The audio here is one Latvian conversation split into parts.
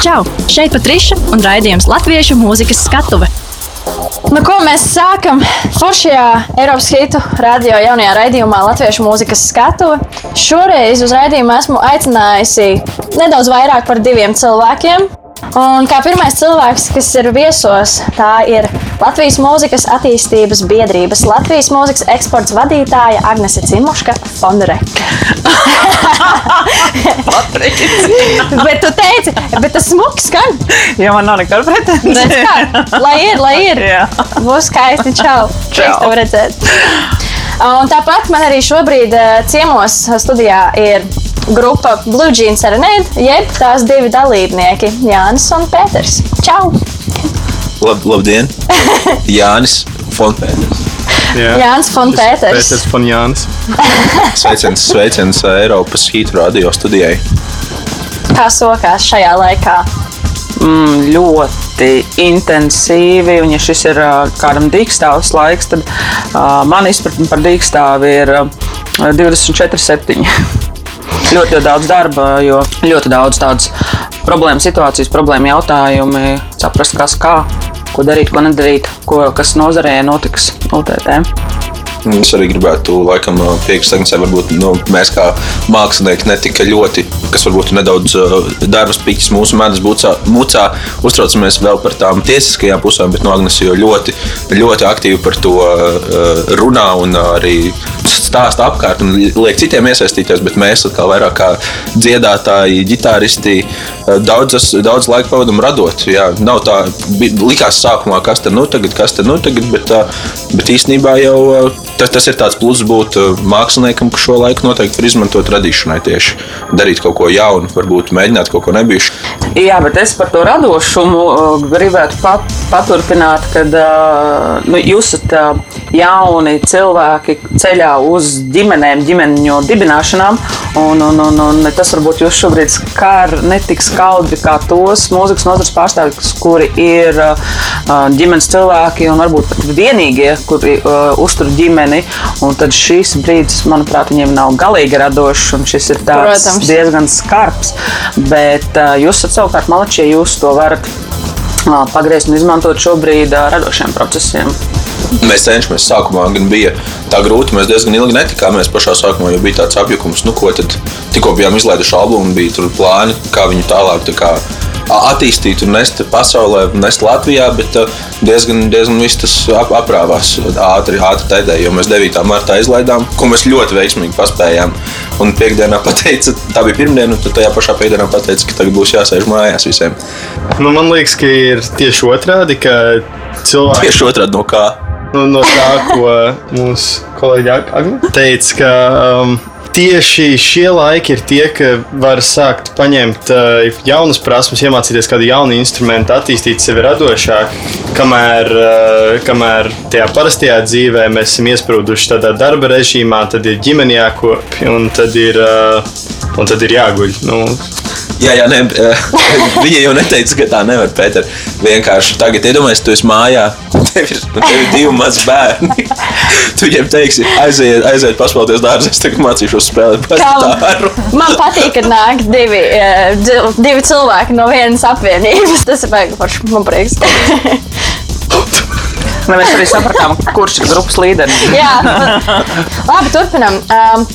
Čau! Šeit Patriša un raidījums Latviešu mūzikas skatuve. Nu, ko mēs sākam foršajā Eiropas hitu radio jaunajā raidījumā Latviešu mūzikas skatuve. Šoreiz uz raidījumu esmu aicinājusi nedaudz vairāk par diviem cilvēkiem. Un kā pirmais cilvēks, kas ir viesos, tā ir Latvijas mūzikas attīstības biedrības Latvijas mūzikas eksports vadītāja Agnese Cimuška Fondereka. bet tu teici, bet tas smuks skan. Jā, man nav nekāda pretenzija. lai ir, lai ir. Jā. Būs skaisti. Čau. Čau. Tev redzēt. Un tāpat man arī šobrīd eh, ciemos studijā ir grupa Blue Jeans Serenade, jeb tās divi dalībnieki - Jānis un Pēters. Čau! Lab, labdien! Jānis Fonpēters. Jā. Jānis Fonpēters. Pēters von Jānis. Sveiciens, sveiciens Eiropas Hītu radio studijai. Kā sokās šajā laikā? Mm, ļoti intensīvi, un ja šis ir kādam dīkstāvs laiks, tad uh, man izpratne par dīkstāvi ir uh, 24-7. ļoti, ļoti daudz darba, jo ļoti daudz tādas problēmu situācijas, problēmu jautājumi, saprast, kas kā, ko darīt, ko nedarīt, ko, kas nozarē notiks UTT. Es arī gribētu laikam piekrist Agnesē, varbūt nu, mēs kā mākslinieki netika ļoti, kas varbūt nedaudz uh, darbs piķis mūsu medus mucā, mucā, uztraucamies vēl par tām tiesiskajām pusēm, bet no Agnes jau ļoti, ļoti aktīvi par to uh, runā un arī stāsta apkārt un liek citiem iesaistīties, bet mēs atkal vairāk kā dziedātāji, ģitāristi, uh, daudz, laika pavadam radot. Jā, nav tā, likās sākumā, kas te nu tagad, kas te nu tagad, bet, uh, bet īstenībā jau uh, tas, tas ir tāds pluss būt uh, māksliniekam, ka šo laiku noteikti var izmantot radīšanai tieši. Darīt kaut ko jaunu, varbūt mēģināt kaut ko nebijušu. Jā, bet es par to radošumu uh, gribētu pat, paturpināt, kad uh, nu, jūs esat jauni cilvēki ceļā uz ģimenēm, ģimeņu dibināšanām. Un, un, un, un tas varbūt jūs šobrīd skar ne tik skaudri kā tos mūzikas nozares pārstāvjus, kuri ir ģimenes cilvēki un varbūt pat vienīgie, kuri uh, uztur ģimeni. Un tad šis brīdis, manuprāt, viņiem nav galīgi radošs un šis ir tāds Protams. diezgan skarbs. Bet uh, jūs savukārt malači, ja jūs to varat uh, pagriezt un izmantot šobrīd uh, radošiem procesiem. Mēs cenšamies. Sākumā gan bija tā grūti. Mēs diezgan ilgi netikāmies pašā sākumā, jo bija tāds apjukums, nu, ko tad tikko bijām izlaiduši albumu, bija tur plāni, kā viņu tālāk tā kā, attīstīt un nest pasaulē, nest Latvijā. Bet diezgan, diezgan viss tas ap, aprāvās ātri, ātri tēdē, jo mēs 9. martā izlaidām, ko mēs ļoti veiksmīgi paspējām. Un piekdienā pateica, tā bija pirmdiena, un tajā pašā piekdienā pateica, ka tagad būs jāsēž mājās visiem. Nu, man liekas, ka ir tieši otrādi, ka cilvēki Tieši otrādi no kā. Nu, no tā, ko mūsu kolēģi Ag- Agne teica, ka um, tieši šie laiki ir tie, ka var sākt paņemt uh, jaunas prasmes, iemācīties kādu jaunu instrumentu, attīstīt sevi radošāk, kamēr, uh, kamēr tajā parastajā dzīvē mēs esam iesprūduši tādā darba režīmā, tad ir ģimene jākopja un tad ir, uh, un tad ir jāguļ. Nu, Jā, jā, nē, viņa jau neteica, ka tā nevar. Pēter. Vienkārši tagad iedomājieties, tu esi mājā, tev ir, tev ir divi mazi bērni. Tu viņiem teiksi, aiziet, aiziet paspēlēties dārzā, es tagad mācīšos spēlēt bastāru. Man patīk, kad nāk divi, eh, dzi- divi cilvēki no vienas apvienības. Tas ir baigi forši. Man prieks. Lai mēs arī sapratām, kurš ir grupas līderis. Jā, labi, turpinam. Um,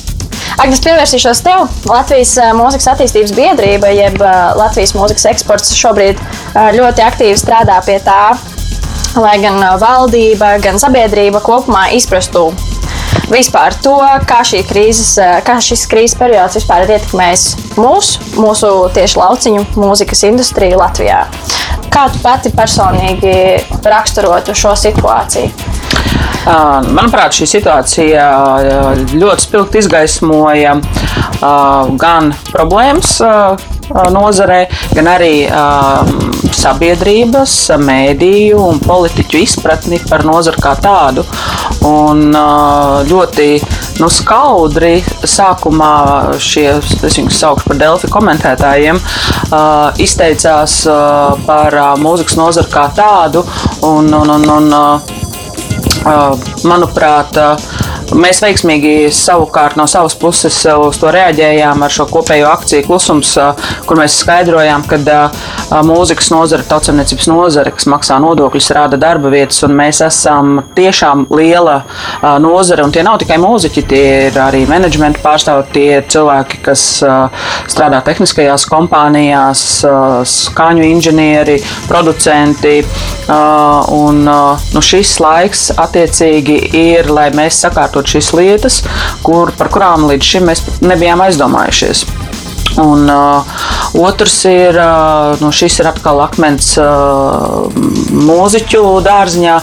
Agnes, pievērsīšos tev. Latvijas uh, mūzikas attīstības biedrība, jeb uh, Latvijas mūzikas eksports, šobrīd uh, ļoti aktīvi strādā pie tā, lai gan uh, valdība, gan sabiedrība kopumā izprastu vispār to, kā, krīzes, uh, kā šis krīzes periods vispār ir ietekmējis mūsu, mūsu tieši lauciņu mūzikas industriju Latvijā. Kā tu pati personīgi raksturotu šo situāciju? Manuprāt, šī situācija ļoti spilgti izgaismoja gan problēmas nozarē, gan arī sabiedrības, mēdīju un politiķu izpratni par nozari kā tādu. Un ļoti nu, skaudri sākumā šie, es viņus saukšu par Delfi komentētājiem, izteicās par mūzikas nozari kā tādu. Un, un, un, un, Manuprāt, uh, mēs veiksmīgi savukārt no savas puses uh, uz to reaģējām ar šo kopējo akciju klusums, uh, kur mēs skaidrojām, ka ā, mūzikas nozare, tautsemniecības nozare, kas maksā nodokļus, rada darba vietas, un mēs esam tiešām liela un tie nav tikai mūziķi, tie ir arī menedžmenta pārstāvji, tie ir cilvēki, kas strādā tehniskajās kompānijās, skaņu inženieri, producenti, un nu, šis laiks attiecīgi ir, lai mēs sakārtot šīs lietas, kur, par kurām līdz šim mēs nebijām aizdomājušies. Un uh, otrs ir, uh, nu, šis ir atkal akmens uh, mūziķu dārziņā,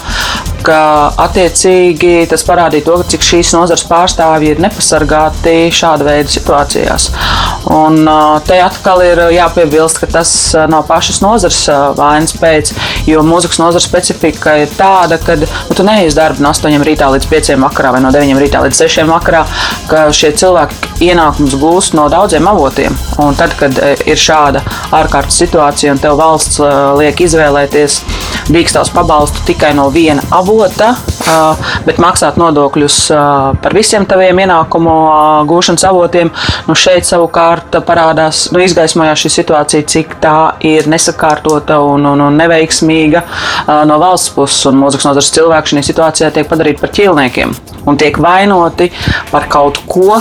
ka attiecīgi tas parādīja to, cik šīs nozares pārstāvji ir nepasargāti šāda veida situācijās. Un te atkal ir jāpiebilst, ka tas nav pašas nozares uh, vainas pēc, jo mūzikas nozares specifika ir tāda, ka nu, tu neies darbu no 8 rītā līdz 5 vakarā vai no 9 rītā līdz 6 vakarā, ka šie cilvēki ienākums gūst no daudziem avotiem. Un tad, kad ir šāda ārkārtas situācija un tev valsts liek izvēlēties dīkstāvs pabalstu tikai no viena avota, bet maksāt nodokļus par visiem taviem ienākumu gūšanas avotiem, nu šeit savukārt parādās, nu izgaismojās šī situācija, cik tā ir nesakārtota un, un, un neveiksmīga no valsts puses. Un mūzikas nozares cilvēki šajā situācijā tiek padarīti par ķīlniekiem un tiek vainoti par kaut ko,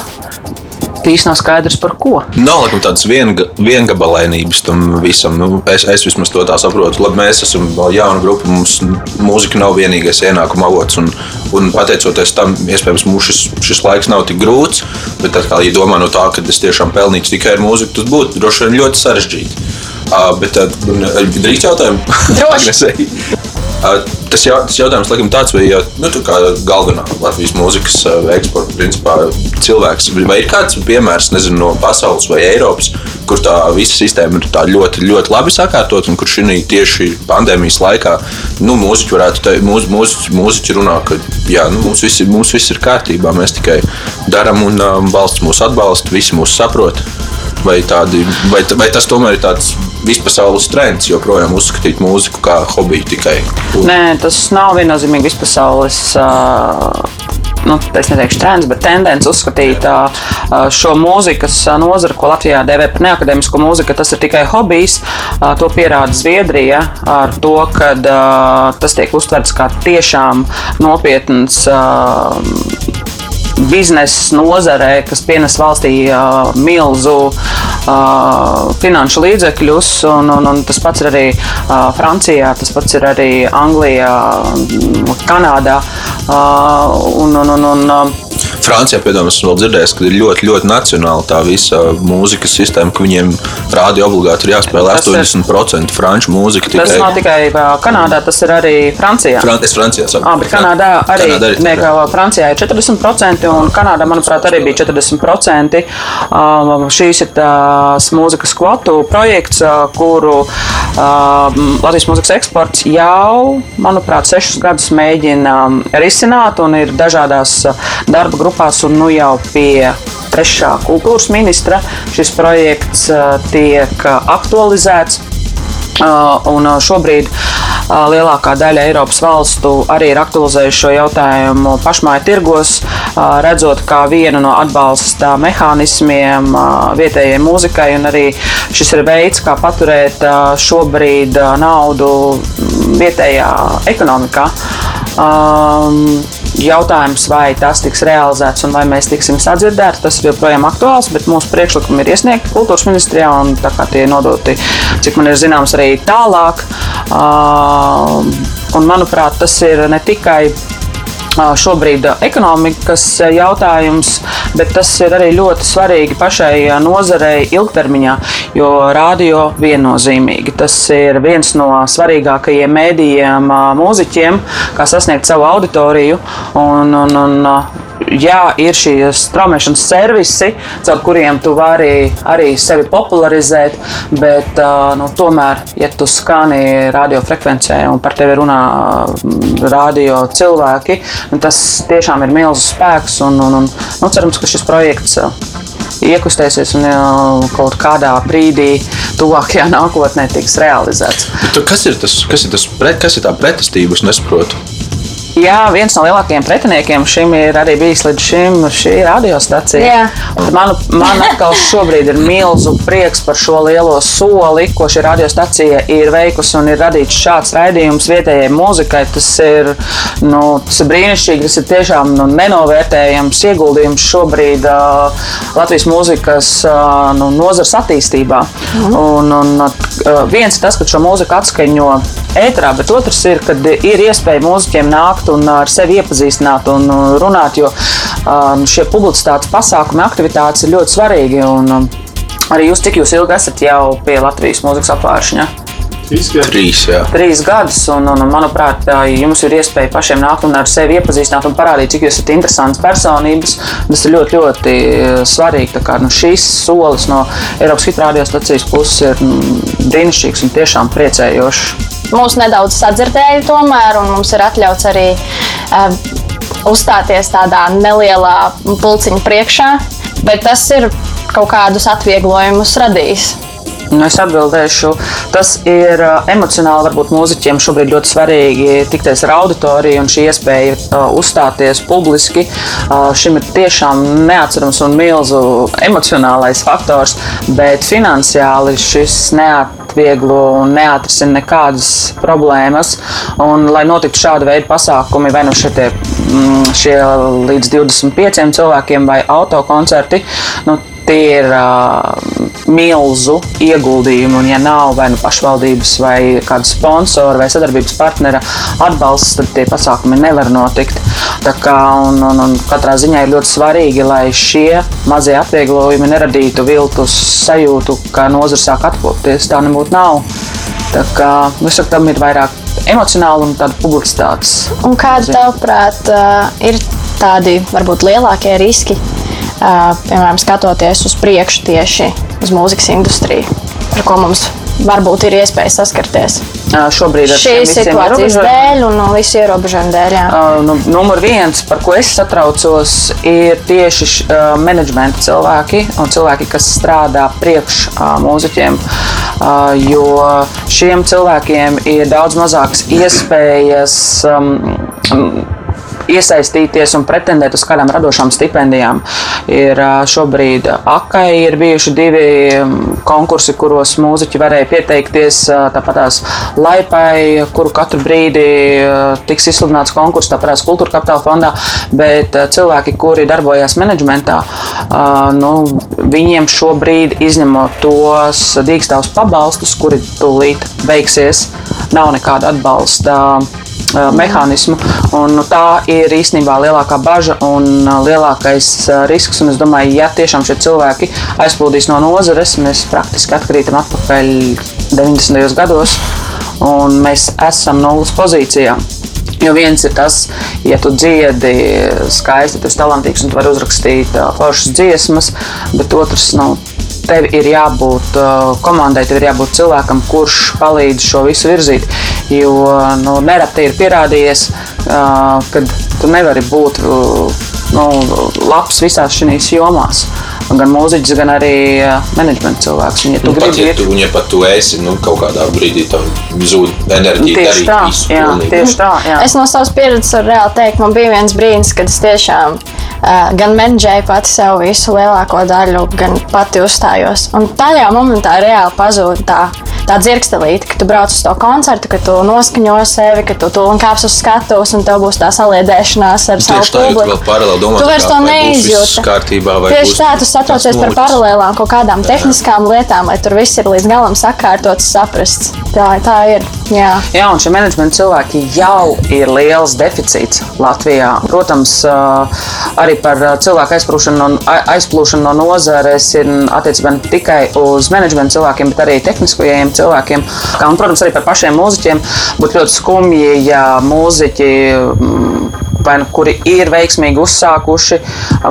īsti nav skaidrs, par ko. Nav laikam tādas vienga, viengabalainības tam visam. Nu, es, es vismaz to tā saprotu. Labi, mēs esam jauna grupa, mums mūzika nav vienīgais ienākuma avots. Un, un pateicoties tam, iespējams, mums šis, šis laiks nav tik grūts. Bet, kā, ja domā no tā, ka es tiešām pelnītu tikai ar mūziku, tas būtu droši vien ļoti sarežģīti. Uh, bet uh, drīz jautājumu? Droši. Tas, jā, tas jautājums, laikam, tāds, vai nu, tā galvenā Latvijas mūzikas eksporta principā, cilvēks, vai ir kāds piemērs nezinu, no pasaules vai Eiropas, kur tā visa sistēma ir ļoti, ļoti labi sakārtot, un kur šī tieši pandēmijas laikā nu, mūziķi varētu teikt, mūs, mūs, mūziķi runā, ka jā, nu, mums, viss, mums viss ir kārtībā, mēs tikai darām un um, valsts mūs atbalsta, visi mūs saprot. Vai, tādi, vai, vai tas tomēr ir tāds vispasaules trends, joprojām uzskatīt mūziku kā hobiju tikai? Nē, tas nav viennozīmīgi vispasaules. Uh nu, es neteikšu trends, bet tendence uzskatīt uh, šo mūzikas nozari, ko Latvijā dēvē par neakadēmisko mūziku, tas ir tikai hobijs. Uh, to pierāda Zviedrija ar to, ka tas tiek uztverts kā tiešām nopietns biznesa nozarē, kas pienes valstī uh, milzu uh, finanšu līdzekļus, un, un, un tas pats ir arī uh, Francijā, tas pats ir arī Anglijā, Kanādā. Uh, un, un, un, un, Francijā, piemēram, esmu vēl dzirdējis, ka ir ļoti, ļoti nacionāla tā visa mūzikas sistēma, ka viņiem rādio obligāti ir jāspēlē tas 80% ir, franču mūzika. Tikai. Tas nav tikai Kanādā, tas ir arī Francijā. Fran es Francijā saku. Ah, bet Kanādā arī, Kanādā arī ne, Francijā ir 40%, un Kanādā, manuprāt, arī bija 40%. Um, šīs ir tās mūzikas kvotu projekts, kuru um, Latvijas mūzikas eksports jau, manuprāt, sešus gadus mēģina risināt, un ir dažādās darba grupās, un nu jau pie trešā kultūras ministra šis projekts uh, tiek uh, aktualizēts. Uh, un šobrīd lielākā daļa Eiropas valstu arī ir aktualizējuši šo jautājumu pašmāju tirgos, redzot kā vienu no atbalsta mehānismiem vietējai mūzikai. Arī šis ir veids, kā paturēt šobrīd naudu vietējā ekonomikā. Um, Jautājums, vai tas tiks realizēts un vai mēs tiksim sadzirdēti, tas ir joprojām aktuāls, bet mūsu priekšlikumi ir iesniegti kultūras ministrijā un tā kā tie nodoti, cik man ir zināms, arī tālāk. Un, manuprāt, tas ir ne tikai šobrīd ekonomikas jautājums, bet tas ir arī ļoti svarīgi pašai nozarei ilgtermiņā, jo rādio viennozīmīgi tas ir viens no svarīgākajiem mēdījiem mūziķiem, kā sasniegt savu auditoriju. Un, un, un, jā, ir šīs traumēšanas servisi, caur kuriem tu vari arī sevi popularizēt, bet nu, tomēr, ja tu skani radiofrekvencē un par tevi runā radio cilvēki, tas tiešām ir milzīgs spēks. Un, un, un, nu, cerams, ka šis projekts iekustēsies un kaut kādā brīdī, tuvākajā nākotnē, tiks realizēts. Bet kas ir tas, kas ir tas pret, kas ir tā pretestība? Es nesaprotu. Jā, viens no lielākajiem pretiniekiem šim ir arī bijis līdz šim šī radiostacija. Man, man atkal šobrīd ir milzu prieks par šo lielo soli, ko šī radiostacija ir veikusi un ir radīts šāds raidījums vietējai mūzikai. Tas ir, nu, tas ir brīnišķīgi, tas ir tiešām nu, nenovērtējams ieguldījums šobrīd uh, Latvijas mūzikas uh, nu, nozars attīstībā. Mhm. Un, un, uh, viens ir tas, ka šo mūziku atskaņo ētrā, bet otrs ir, kad ir iespēja mūziķiem nākt un ar sevi iepazīstināt un uh, runāt, jo um, šie publicitātes pasākumi, aktivitātes ir ļoti svarīgi. Un, um, arī jūs, cik jūs ilgi esat jau pie Latvijas mūzikas apgāršņa? Trīs, jā. Trīs gadus, un, un, un manuprāt, jums ir iespēja pašiem nākt un ar sevi iepazīstināt un parādīt, cik jūs esat interesants personības. Tas ir ļoti, ļoti svarīgi. Tā kā, nu, šis solis no Eiropas Hitrādio stācijas puses ir mm, brīnišķīgs un tiešām priecējošs. Mūs nedaudz sadzirdēja tomēr, un mums ir atļauts arī uh, uzstāties tādā nelielā pulciņa priekšā, bet tas ir kaut kādus atvieglojumus radījis. Nu, es atbildēšu, tas ir emocionāli, varbūt mūziķiem šobrīd ļoti svarīgi tikties ar auditoriju un šī iespēja uzstāties publiski. Šim ir tiešām neatcerams un milzu emocionālais faktors, bet finansiāli šis neatvieglo un neatrisina nekādas problēmas. Un, lai notiktu šāda veida pasākumi, vai nu šie, tie, mm, šie līdz 25 cilvēkiem vai autokoncerti, nu, tie ir uh, milzu ieguldījumi. Un, ja nav vai nu pašvaldības, vai kāda sponsora vai sadarbības partnera atbalsts, tad tie pasākumi nevar notikt. Tā kā, un, un, un katrā ziņā ir ļoti svarīgi, lai šie mazie atvieglojumi neradītu viltus sajūtu, ka nozara sāk atkopties. Tā nebūtu nav. Tā kā visam tam ir vairāk emocionāli un tāda publicitātes. Un kādi, tavuprāt, ir tādi varbūt lielākie riski? Piemēram, skatoties uz priekšu tieši uz mūzikas industriju, ar ko mums varbūt ir iespēja saskarties. Šobrīd ar šīs situācijas dēļ un no visu ierobežojumu dēļ. Jā. Nu, numur viens, par ko es satraucos, ir tieši uh, menedžmenta cilvēki un cilvēki, kas strādā priekš uh, mūziķiem. Uh, jo šiem cilvēkiem ir daudz mazākas iespējas. Um, iesaistīties un pretendēt uz kādām radošām stipendijām. Ir šobrīd AKA ir bijuši divi konkursi, kuros mūziķi varēja pieteikties. Tāpat tās laipai, kuru katru brīdi tiks izsludināts konkurss, tāpat tās kultūra kapitāla fondā, bet cilvēki, kuri darbojās menedžmentā, nu, viņiem šobrīd izņemot tos dīkstāvus pabalstus, kuri tūlīt beigsies, nav nekāda atbalsta mehānismu. Un, nu, tā ir īstenībā lielākā bažas un lielākais risks. Un es domāju, ja tiešām šie cilvēki aizplūdīs no nozares, mēs praktiski atkrītam atpakaļ 90. gados un mēs esam nulles pozīcijā. Jo viens ir tas, ja tu dziedi skaisti, tu esi talantīgs un tu vari uzrakstīt foršas dziesmas, bet otrs. Nu, tev ir jābūt komandai, tev ir jābūt cilvēkam, kurš palīdz šo visu virzīt. Jo nu, nereti ir pierādījies, ka tu nevari būt nu, labs visās šīs jomās gan mūziķis, gan arī menedžmenta cilvēks. Un, ja tu nu, pat, gribi, ja tu, un, ja pat tu esi, nu, kaut kādā brīdī tam zūd enerģija. Tieši tā, jā, tieši tā. Jā. Es no savas pieredzes varu reāli teikt, man bija viens brīdis, kad es tiešām uh, gan menedžēju pati sev visu lielāko daļu, gan pati uzstājos. Un tajā momentā reāli pazuda tā tā dzirkstelīte, ka tu brauc uz to koncertu, ka tu noskaņo sevi, ka tu tūlīt kāps uz skatuves un tev būs tā saliedēšanās ar savu publiku. Domā, tu vairs to neizjūti. Tieši tā, tu satraucies par paralēlām kaut kādām tehniskām lietām, lai tur viss ir līdz galam sakārtots, saprasts. Tā, tā ir. Jā. Jā, un šie menedžmenta cilvēki jau ir liels deficīts Latvijā. Protams, arī par cilvēku aizplūšanu no, aizplūšanu no nozares ir attiecībā ne tikai uz menedžmenta cilvēkiem, bet arī tehniskajiem cilvēkiem. Un, protams, arī par pašiem mūziķiem būtu ļoti skumji, ja mūziķi mm, vai nu, kuri ir veiksmīgi uzsākuši,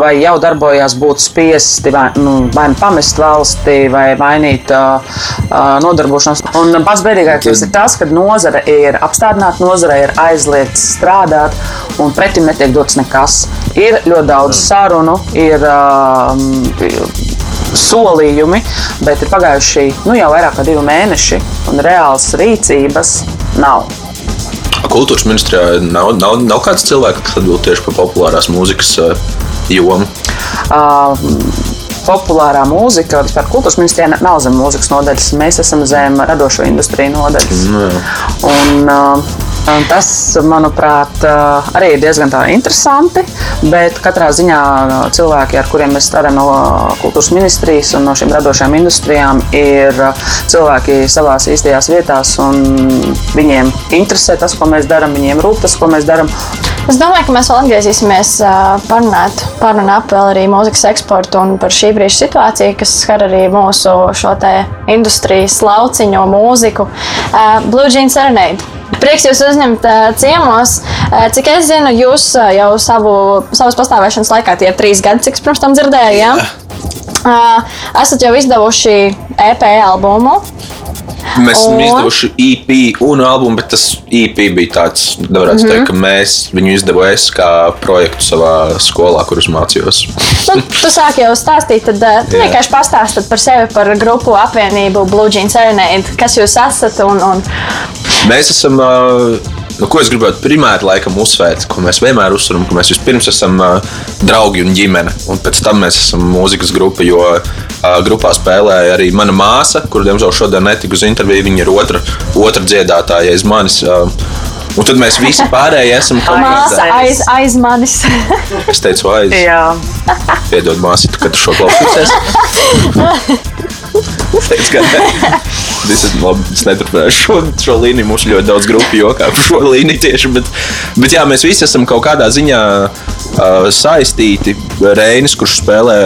vai jau darbojās, būtu spiesti vai, nu, vai nu pamest valsti, vai mainīt uh, nodarbošanos. Un pats bēdīgākais ir tas, ka nozare ir apstādināta, nozare ir aizliegts strādāt, un pretim netiek dots nekas. Ir ļoti daudz sarunu, ir uh, solījumi, bet ir pagājuši nu, jau vairāk kā divi mēneši, un reāls rīcības nav. Kultūras ministrijā nav, nav, nav kāds cilvēks, kas atbild tieši par populārās mūzikas uh, jomu. Uh, populārā mūzika, vispār kultūras ministrijā nav zem mūzikas nodaļas. Mēs esam zem radošo industriju nodaļas. Nu, Un, uh, un tas, manuprāt, arī ir diezgan interesanti. Bet katrā ziņā cilvēki, ar kuriem mēs strādājam no kultūras ministrijas un no šīm radošajām industrijām, ir cilvēki savā īstajās vietās. Viņiem interesē tas, ko mēs darām, viņiem rūp tas, ko mēs darām. Es domāju, ka mēs vēl atgriezīsimies parunāt, parunāt vēl arī mūzikas eksportu un par šī brīža situāciju, kas skar arī mūsu šo te industrijas lauciņu mūziku. Blue Jeans Serenade. Prieks jūs uzņemt ciemos. Cik es zinu, jūs jau savu, savas pastāvēšanas laikā, tie ir trīs gadi, cik es pirms tam dzirdēju, ja? Uh, esat jau izdevuši EP albumu. Mēs esam Un? izdevuši EP un albumu, bet tas EP bija tāds, nevarētu mm -hmm. teikt, ka mēs viņu izdevu es kā projektu savā skolā, kur es mācījos. Nu, tu sāki jau stāstīt, tad uh, tu Jā. vienkārši pastāstīji par sevi, par grupu apvienību Blue Jeans Serenade, kas jūs esat un, un Mēs esam. ā, Nu, ko es gribētu primāri laikam uzsvērt, ko mēs vienmēr uzsveram, ka mēs vispirms esam uh, draugi un ģimene, un pēc tam mēs esam mūzikas grupa. Jo uh, grupā spēlēja arī mana māsa, kur diemžēl šodien netika uz interviju. Viņa ir otra, otra dziedātāja aiz manis. Uh, un tad mēs visi pārējie esam kādā. aiz, aiz manis. Es teicu, aiz. Jā, Piedod, māsīte, kad tu šo klausīsies. Teicu, ka nē. Es, labi, es neturpināšu šo, šo līniju. Mums ļoti daudz grupu jokā par šo līniju tieši. Bet, bet jā, mēs visi esam kaut kādā ziņā uh, saistīti. Reinis, kurš spēlē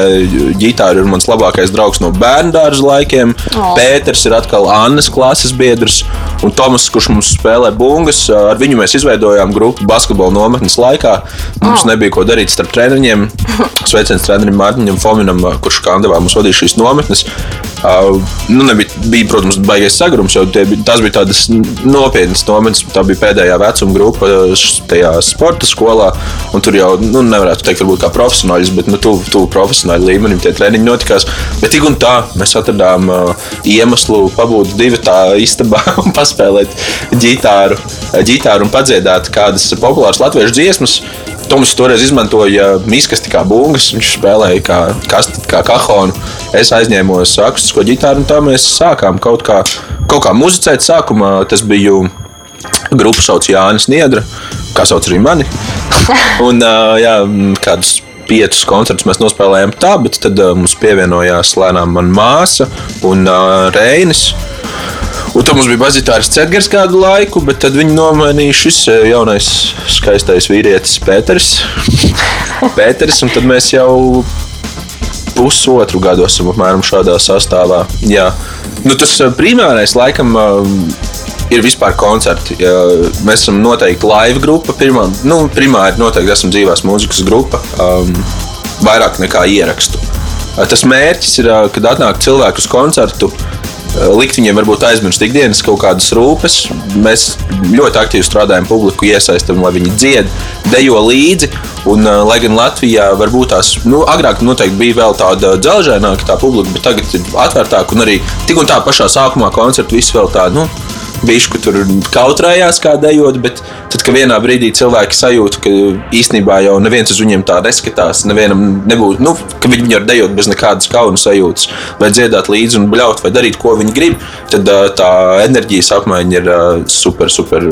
ģitāru, ir mans labākais draugs no bērnu dārza laikiem. O. Pēters ir atkal Annas klases biedrs. Un Tomas, kurš mums spēlē bungas, ar viņu mēs izveidojām grupu basketbola nometnes laikā. Mums O. nebija ko darīt starp treniņiem. Sveiciens trenerim Mārtiņam Fominam, kurš Kandavā mums vadīja šīs nometnes. Nu, nebija, bija, protams, baigais sagrums, jo tie tas bija tādas nopietnas nometnes. Tā bija pēdējā vecuma grupa tajā sporta skolā. Tur jau nu, nevarētu teikt, varbūt kā profesionāļus, bet nu, tuvu tu profesionāļu līmenim tie treniņi notikās. Bet tik un tā mēs atradām iemeslu pabūt divi tā istabā un paspēlēt ģitāru, ģitāru un padziedāt kādas populāras latviešu dziesmas. Toms toreiz izmantoja miskasti kā bungas. Viņš spēlēja kā, kasti, kā kahonu. Es aizņēmos akustisko ģitāru, un tā mēs sākām kaut kā, kaut kā muzicēt. Sākumā tas bija grupa sauc Jānis Niedra, kā sauc arī mani. un, jā, kādus piecus koncertus mēs nospēlējām tā, bet tad mums pievienojās lēnām mana māsa un Reinis. Un tad mums bija bazitārs Cēlgars kādu laiku, bet tad viņi nomainīja šis ā, jaunais, skaistais vīrietis Pēters. Pēters, un tad mēs jau pusotru gadu esam apmēram šādā sastāvā. Jā. Nu, tas ā, primārais laikam ā, ir vispār koncerti. Mēs esam noteikti live grupa. Pirmā, nu, primāri noteikti esam dzīvās mūzikas grupa. Um, vairāk nekā ierakstu. Tas mērķis ir, kad atnāk cilvēki uz koncertu. Likt viņiem varbūt aizmirst ikdienas kaut kādas rūpes. Mēs ļoti aktīvi strādājam, publiku iesaistām, lai viņi dzied, dejo līdzi. Un, uh, lai gan Latvijā varbūt tās, nu, agrāk noteikti bija vēl tāda dzelžaināka tā publika, bet tagad ir atvērtāka un arī tik un tā pašā sākumā koncerta viss vēl tāda. Nu, Bišku tur kautrējās, kā dejot, bet tad, kad vienā brīdī cilvēki sajūt, ka īstenībā jau neviens uz viņiem tā neskatās, nevienam nebūtu, nu, ka viņi var dejot bez nekādas kauna sajūtas, vai dziedāt līdzi un bļaut, vai darīt, ko viņi grib, tad tā enerģijas apmaiņa ir super, super,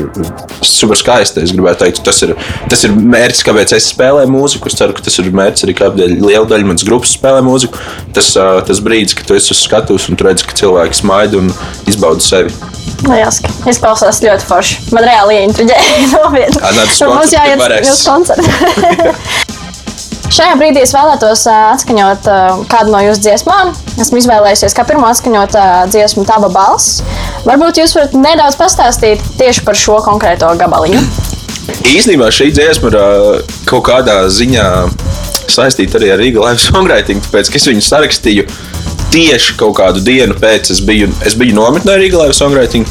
super skaista. Es gribētu teikt, tas ir, tas ir mērķis, kāpēc es spēlēju mūziku. Es ceru, ka tas ir mērķis arī, kāpēc liela daļa manas grupas spēlē mūziku. Tas, tas brīdis, kad tu esi uz skatuves un tu redz, ka cilvēki smaida un izbauda sevi. Lieliski. Izklausās ļoti forši. Man reāli ieintriģēja Nu, Mums koncertu, jāiet uz koncertu. Šajā brīdī es vēlētos atskaņot kādu no jūsu dziesmām. Esmu izvēlējusies kā pirmo atskaņot dziesmu Taba balss. Varbūt jūs varat nedaudz pastāstīt tieši par šo konkrēto gabaliņu. Īsnībā šī dziesma ir kaut kādā ziņā saistīta arī ar Rīgas Live Songwriting, tāpēc ka es viņu sarakstīju tieši kaut kādu dienu pēc. Es biju, es biju nometnē Rīgas Live Songwriting.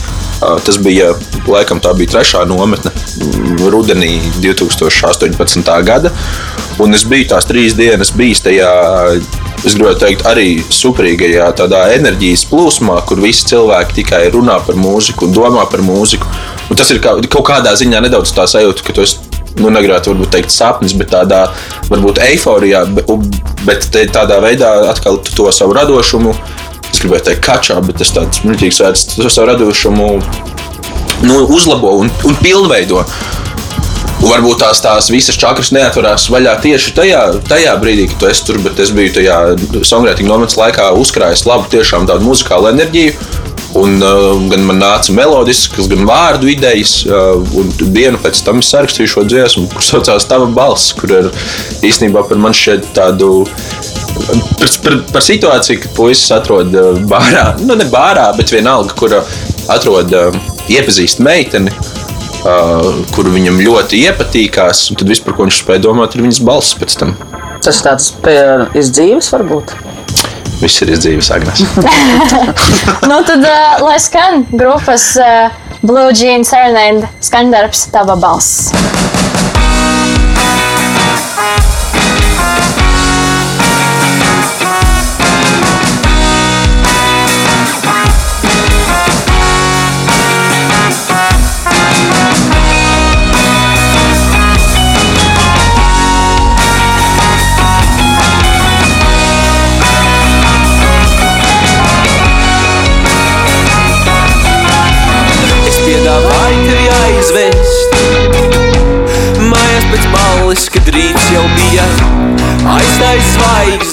Tas bija laikam tā bija trešā nometne mm, rudenī 2018. gada. Un es biju tās trīs dienas bijis tajā, es gribētu teikt, arī superīgajā tādā enerģijas plūsmā, kur visi cilvēki tikai runā par mūziku un domā par mūziku. Un tas ir kā, kaut kādā ziņā nedaudz tā sajūta, ka tu esi. Nu, negribētu teikt sapnis, bet tādā varbūt eiforijā, bet te tādā veidā atkal to savu radošumu, es gribēju teikt, kačā, bet tas tāds muļķīgs vērts, to savu radošumu nu, uzlabo un, un pilnveido. Un varbūt tās, tās visas čakras neatverās vaļā tieši tajā, tajā brīdī, kad tu esi tur, bet es biju tajā songwriting nometnes laikā uzkrājis labu, tiešām tādu muzikālu enerģiju. Un, uh, gan man nāca melodiskas, gan vārdu idejas. Uh, un dienu pēc tam es sarakstīju šo dziesmu, kurš saucās Tava balss, kur ir īstenībā par man šeit tādu par, par, par situāciju, kad puisis atrod uh, bārā, nu ne bārā, bet vienalga, kur atrod uh, iepazīst meiteni. Uh, kuru viņam ļoti iepatīkās, un tad viss, par ko viņš spēja domāt, ir viņas balss pēc tam. Tas ir tāds pie- iz dzīves, varbūt. Viss ir izdzīvs, Agnēs. Nu, tad, uh, lai skan grupas uh, Blue Jeans Serenade skaņdarbs, tava balss.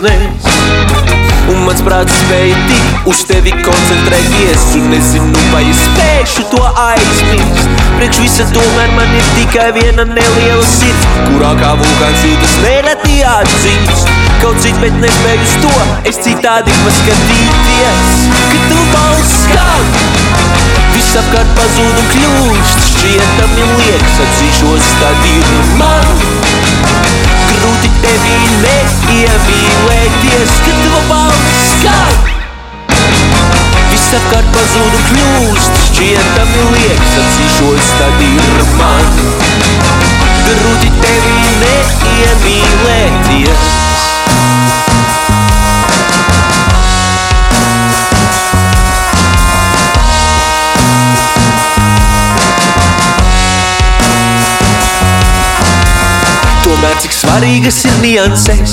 Zvaigznes Un mans prāts spēja tik uz tevi koncentrēties. Un nezinu, vai es spēšu to aizmirst. Priekš visa tomēr man ir tikai viena neliela sirds Kurā kā vulkāns jūtas nereti atzīst. Kaut cik, bet nespēju uz to Es citādi paskatīties. Kad tu balss skan Viss apkārt pazūd un kļūst. Šķietami liekas, atzīšos, tad ir man tevi neiemīlēties Kad tava balss skan Viss apkārt pazūd un kļūst Šķietami liekas, atzīšos, tad ir man Grūti tevi neiemīlēties cik svarīgas ir nianses.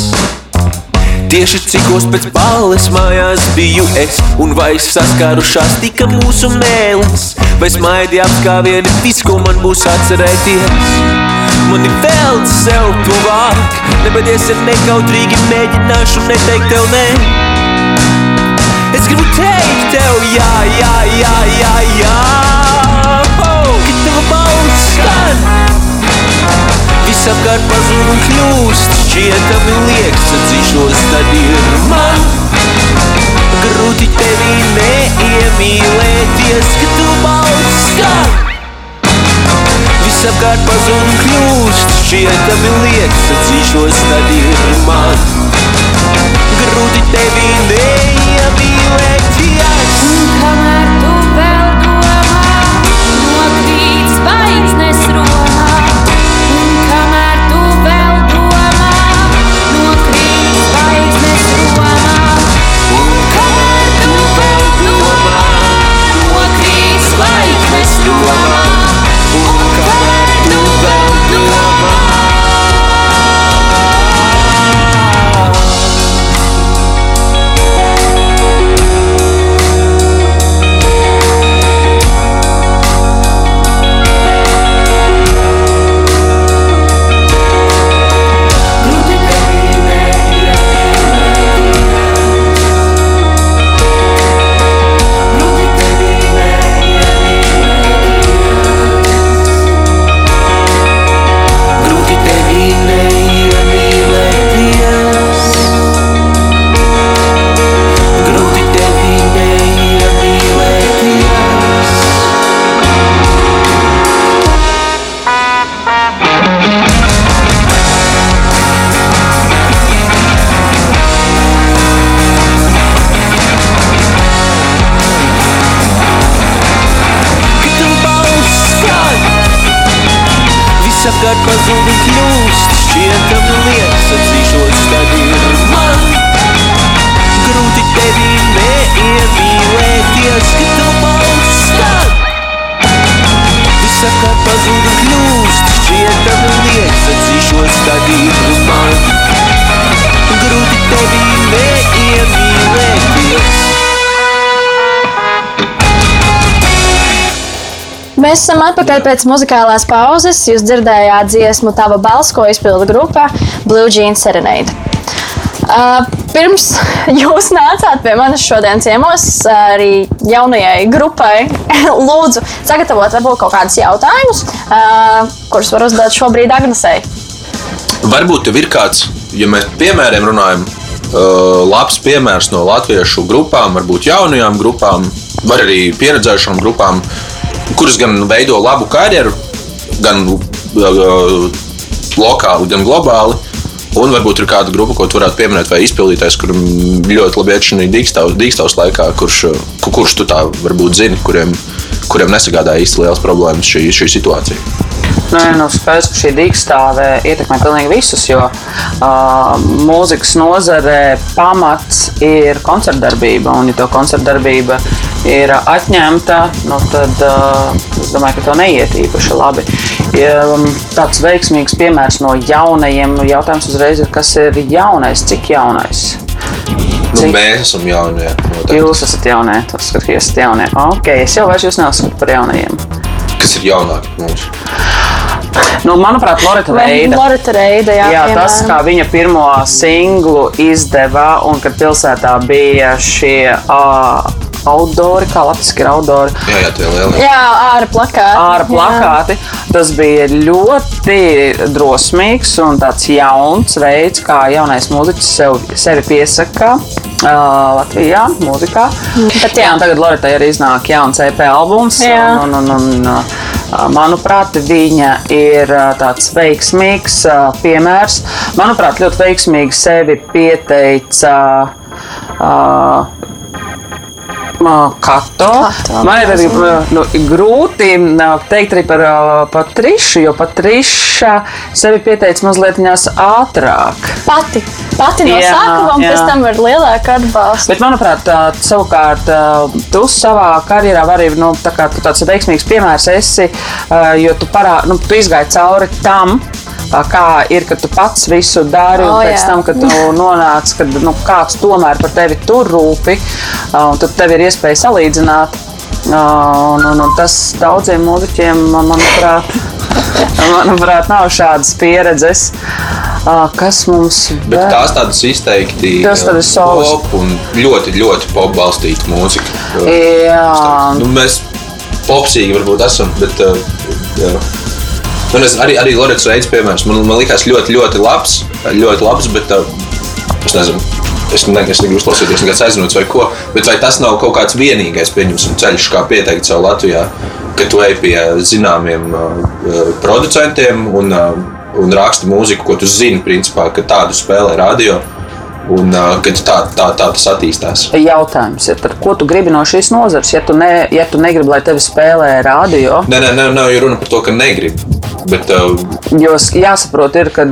Tieši cikos pēc balles mājās biju es Un vai saskārušās tika mūsu mēlis Vai smaidi apskāvieni viss, ko man būs atcerēties. Mani velc sev tuvāk Nebadies ir nekautrīgi mēģināšu neteikt tev nē. Es gribu teikt tev jā, jā, jā, jā, jā. Oh, Kad tava balss skan Viss apkārt pazūd kļūst Šķietami liekas, atzīšos, tad ir man. Grūti tevi neiemīlēties Kad tu balss skan. Viss apkārt pazūd kļūst Šķietami liekas, atzīšos, tad ir man. Grūti tevi neiemīlēties Mēs esam atpakaļ pēc muzikālās pauzes. Jūs dzirdējāt dziesmu Tava balss, ko izpilda grupa Blue Jeans Serenade. Uh, pirms jūs nācāt pie manis šodien ciemos, arī jaunajai grupai, lūdzu, sagatavot varbūt kaut kādus jautājumus, uh, kurus var uzdot šobrīd Agnesei. Varbūt tev ir kāds, ja mēs piemēriem runājam, uh, labs piemērs no latviešu grupām, varbūt jaunajām grupām, vai arī pieredzējušām grupām, kuras gan veido labu karjeru, gan uh, lokāli, gan globāli. Un varbūt ir kāda grupa, ko tu varētu pieminēt, vai izpildītājs, kuram ļoti labi iet šī dīkstāvs, laikā, kurš, uh, ku- kurš tu tā varbūt zini, kuriem, kuriem nesagādāja īsti liels problēmas šī, šī situācija. Nē, nu, skaidrs, ka šī dīkstāve ietekmē pilnīgi visus, jo uh, mūzikas nozarē pamats ir koncertdarbība. Un, ja to koncertdarbība ir atņemta, nu, tad uh, es domāju, ka to neiet īpaši labi. Ja, um, tāds veiksmīgs piemērs no jaunajiem nu, jautājums uzreiz ir, kas ir jaunais, cik jaunais? Nu, Cik- mēs esam jaunie. noteikti. Jūs esat jaunie, tas ka jūs esat jaunie. Ok, es jau vairs jūs neuzskatu par jaunajiem. Kas ir jaunāki mums? Nu, manuprāt, Lorita Veida. Lorita Reida, jā, Jā, piemēram. tas, kā viņa pirmo singlu izdeva, un kad pilsētā bija šie uh, outdoori, kā latviešu ir outdoori, Jā, jā, tie lielie. Jā, ārā plakāti. ārā plakāti. Tas bija ļoti drosmīgs un tāds jauns veids, kā jaunais mūziķis sev, sevi piesaka. Uh, Latvijā, mūzikā. bet jā. jā, un tagad Lorita arī iznāk jauns EP albums. Jā. Un, un, un, un, manuprāt, viņa ir tāds veiksmīgs piemērs. Manuprāt, ļoti veiksmīgi sevi pieteica. Uh, Kato. Kato, Man ir arī nu, grūti uh, teikt arī par Patrišu, jo Patriša sevi pieteica mazliet ātrāk. Pati, pati no Jā, sākuma, un jā. pēc tam ar lielāku atbalstu. Bet, manuprāt, savukārt, tu savā karjerā vari nu, tā kā, tāds veiksmīgs piemērs esi, jo tu, parā, nu, tu izgāji cauri tam. Kā ir, kad tu pats visu dari, un O, pēc jā. tam, kad tu nonāc, kad nu, kāds tomēr par tevi tur rūpi, uh, un tad tev ir iespēja salīdzināt. Uh, Un, un, un tas daudziem mūziķiem, manuprāt, manuprāt, nav šādas pieredzes. Uh, Kas mums Bet vēl? tās tādas izteikti pop un ļoti, ļoti pop balstīta mūzika. Jā, Nu, mēs popsīgi varbūt esam, bet jā. Un es arī, arī Lorenz Reids piemērs. Man, man likās ļoti, ļoti labs, ļoti labs, bet uh, es nezinu. Es ne- es negribu uzklausīties, kāds aizsmeļs vai ko, bet vai tas nav kaut kāds vienīgais pieņemsim, ceļš, kā pieteikt sev Latvijā, ka tu ej pie zināmiem uh, uh, producentiem un, uh, un raksti mūziku, ko tu zini, principā, ka tādu spēlē radio, un uh, kad tā, tā, tā tas attīstās. jautājums ir, tad, ko tu gribi no šīs nozares? Ja tu, ne, ja tu negribi, lai tevi spēlē radio, Nē, nē, nē, nav jau runa par to, ka negribu. Bet, uh, jo jāsaprot, ir, ka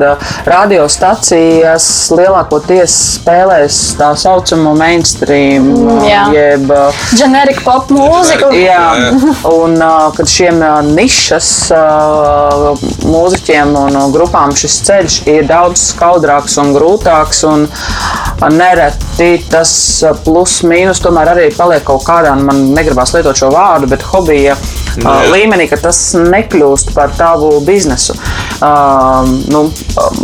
radiostacijas lielākoties spēlēs tā saucamo mainstream, jā. jeb uh, Generika pop mūzika. Jā, Jā, un uh, kad šiem uh, nišas uh, mūziķiem un uh, grupām šis ceļš ir daudz skaudrāks un grūtāks, un uh, nereti tas uh, plus mīnus tomēr arī paliek kaut kādā, nu, man negribas lietot šo vārdu, bet hobija uh, jā. līmenī, ka tas nekļūst par tavu biznesu. Uh, nu, um,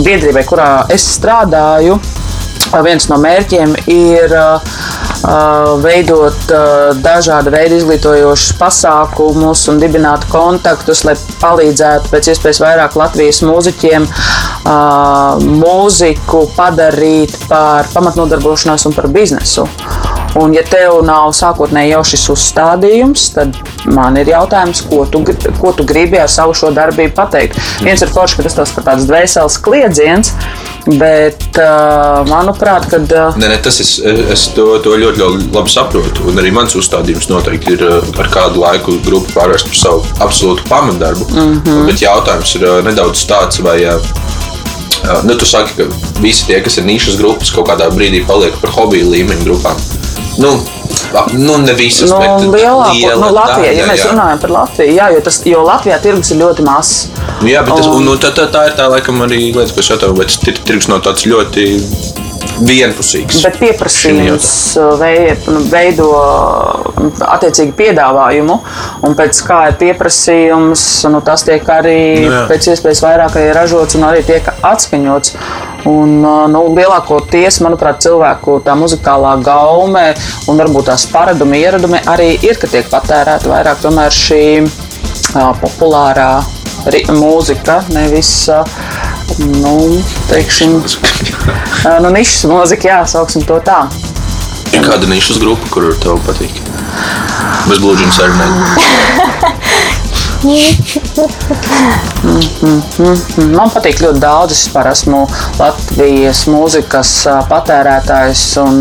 biedrībai, kurā es strādāju, uh, viens no mērķiem ir uh, veidot uh, dažādu veidu izglītojošus pasākumus un dibināt kontaktus, lai palīdzētu pēc iespējas vairāk Latvijas mūziķiem uh, mūziku padarīt par pamatnodarbošanos un par biznesu. Un, ja tev nav sākotnēji jau šis uzstādījums, tad man ir jautājums, ko tu, ko tu gribi ar savu šo darbību pateikt. Viens ir forši, ka tas tas tāds dvēseles kliedziens, bet, uh, manuprāt, kad, uh, Nē, nē, tas es, es to, to ļoti, ļoti labi saprotu. Un arī mans uzstādījums noteikti ir ar kādu laiku grupu pārvērst par savu absolūtu pamatdarbu. Mm -hmm. Bet jautājums ir nedaudz tāds, vai. Nu, tu saki, ka visi tie, kas ir nišas grupas, kaut kādā brīdī paliek par hobiju līmeņa grupām. Nu, nu ne visas, nu, bet lielāko, liela nu, Latvijā, ja daļa, mēs jā. runājam par Latviju, jā, jo, tas, jo Latvijā tirgus ir ļoti mazs. Nu, jā, bet tas, Un- un, nu, tā, tā, tā ir tā, laikam, arī lieta, ko es jautāju, vai tas tir- tirgus nav tāds ļoti vienpusīgs. Bet pieprasījums uh, nu, veido uh, attiecīgi piedāvājumu, un pēc kā ir pieprasījums, nu, tas tiek arī Nu jā. pēc iespējas vairāk ražots un arī tiek atskaņots. Un, uh, nu, lielākoties, manuprāt, cilvēku tā muzikālā gaume un varbūt tās paradumi, ieradumi arī ir, ka tiek patērēta vairāk tomēr šī uh, populārā mūzika, nevis uh, nu, teiksim, nu, nišas mūzika, jā, sauksim to tā. Ir kāda nišas grupa, kur tev patīk? Bez blūžiem arī ne. Man patīk ļoti daudz. Es esmu Latvijas mūzikas patērētājs un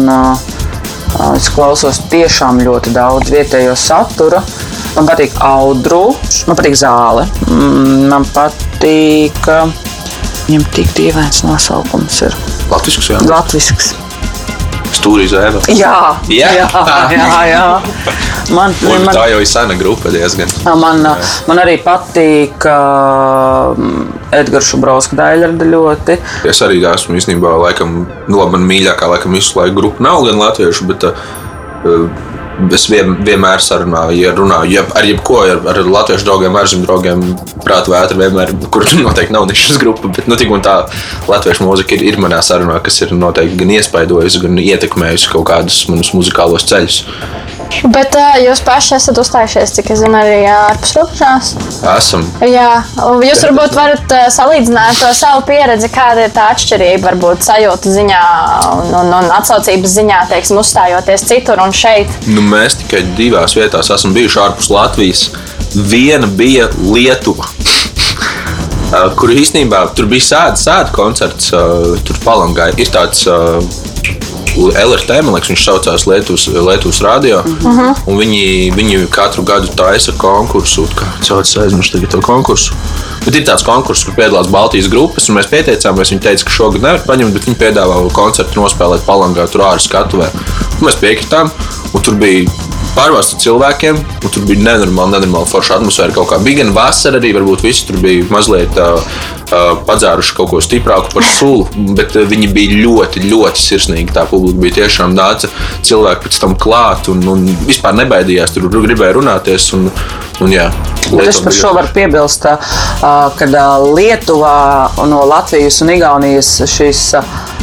es klausos tiešām ļoti daudz vietējo satura. Man patīk audru, man patīk zāle, Mm, man patīk. Viņam tik dīvains nosaukums ir Latvijas jā. Latvijas. Stūrī zēna. Jā, Jā. jā, jā, jā. Man, Un man, tā jau ir sena grupa diezgan. Man, man arī patīk uh, Edgars Šubrovska daļrada ļoti. Es arī esmu īstenībā, laikam, nu, labi, man mīļākā, laikam, visu laiku grupa nav gan latviešu, bet uh, es vien, vienmēr sarunāju, ja runāju ja, ar jebko, ar, ar latviešu draugiem, ārzemju draugiem, prātu vētru vienmēr, kur noteikti nav nišas grupa, bet, nu, tik un tā latviešu mūzika ir, ir manā sarunā, kas ir noteikti gan iespaidojusi, gan ietekmējusi kaut kādus manus muzikālos ceļus. Bet uh, jūs paši esat uzstājušies, cik es zinu, arī ārpus robežās. Esam. Jā, jūs varbūt varat uh, salīdzināt to savu pieredzi, kāda ir tā atšķirība, varbūt sajūta ziņā un, un, un atsaucības ziņā, teiksim, uzstājoties citur un šeit. Nu, mēs tikai divās vietās esam bijuši ārpus Latvijas. Viena bija Lietuva. Kur īstenībā tur bija sēde, sēde koncerts, tur palangā. Ir tāds LRT, man liekas, viņš saucās Lietuvas, Lietuvas radio. Uh -huh. viņi, viņi katru gadu taisa konkursu. Kā sauc, aizmirsu tagad to konkursu. Bet ir tāds konkurss, kur piedalās Baltijas grupas, un mēs pieteicāmies. Viņi teica, ka šogad nevar paņemt, bet viņi piedāvā koncertu nospēlēt palangā, tur ārā skatuvē. Un Mēs piekritām, un tur bija pārvērsta cilvēkiem, un tur bija nenormāli, nenormāli forša atmosfēra. Kaut kā bija gan vasara, arī varbūt visi tur bija mazliet uh, uh, padzēruši kaut ko stiprāku par sulu, bet uh, viņi bija ļoti, ļoti sirsnīgi. Tā publika bija tiešām nāca cilvēki pēc tam klāt un, un vispār nebaidījās, tur gribēja runāties. Un, un, jā, es par šo varu piebilst, ka Lietuvā no Latvijas un Igaunijas šis.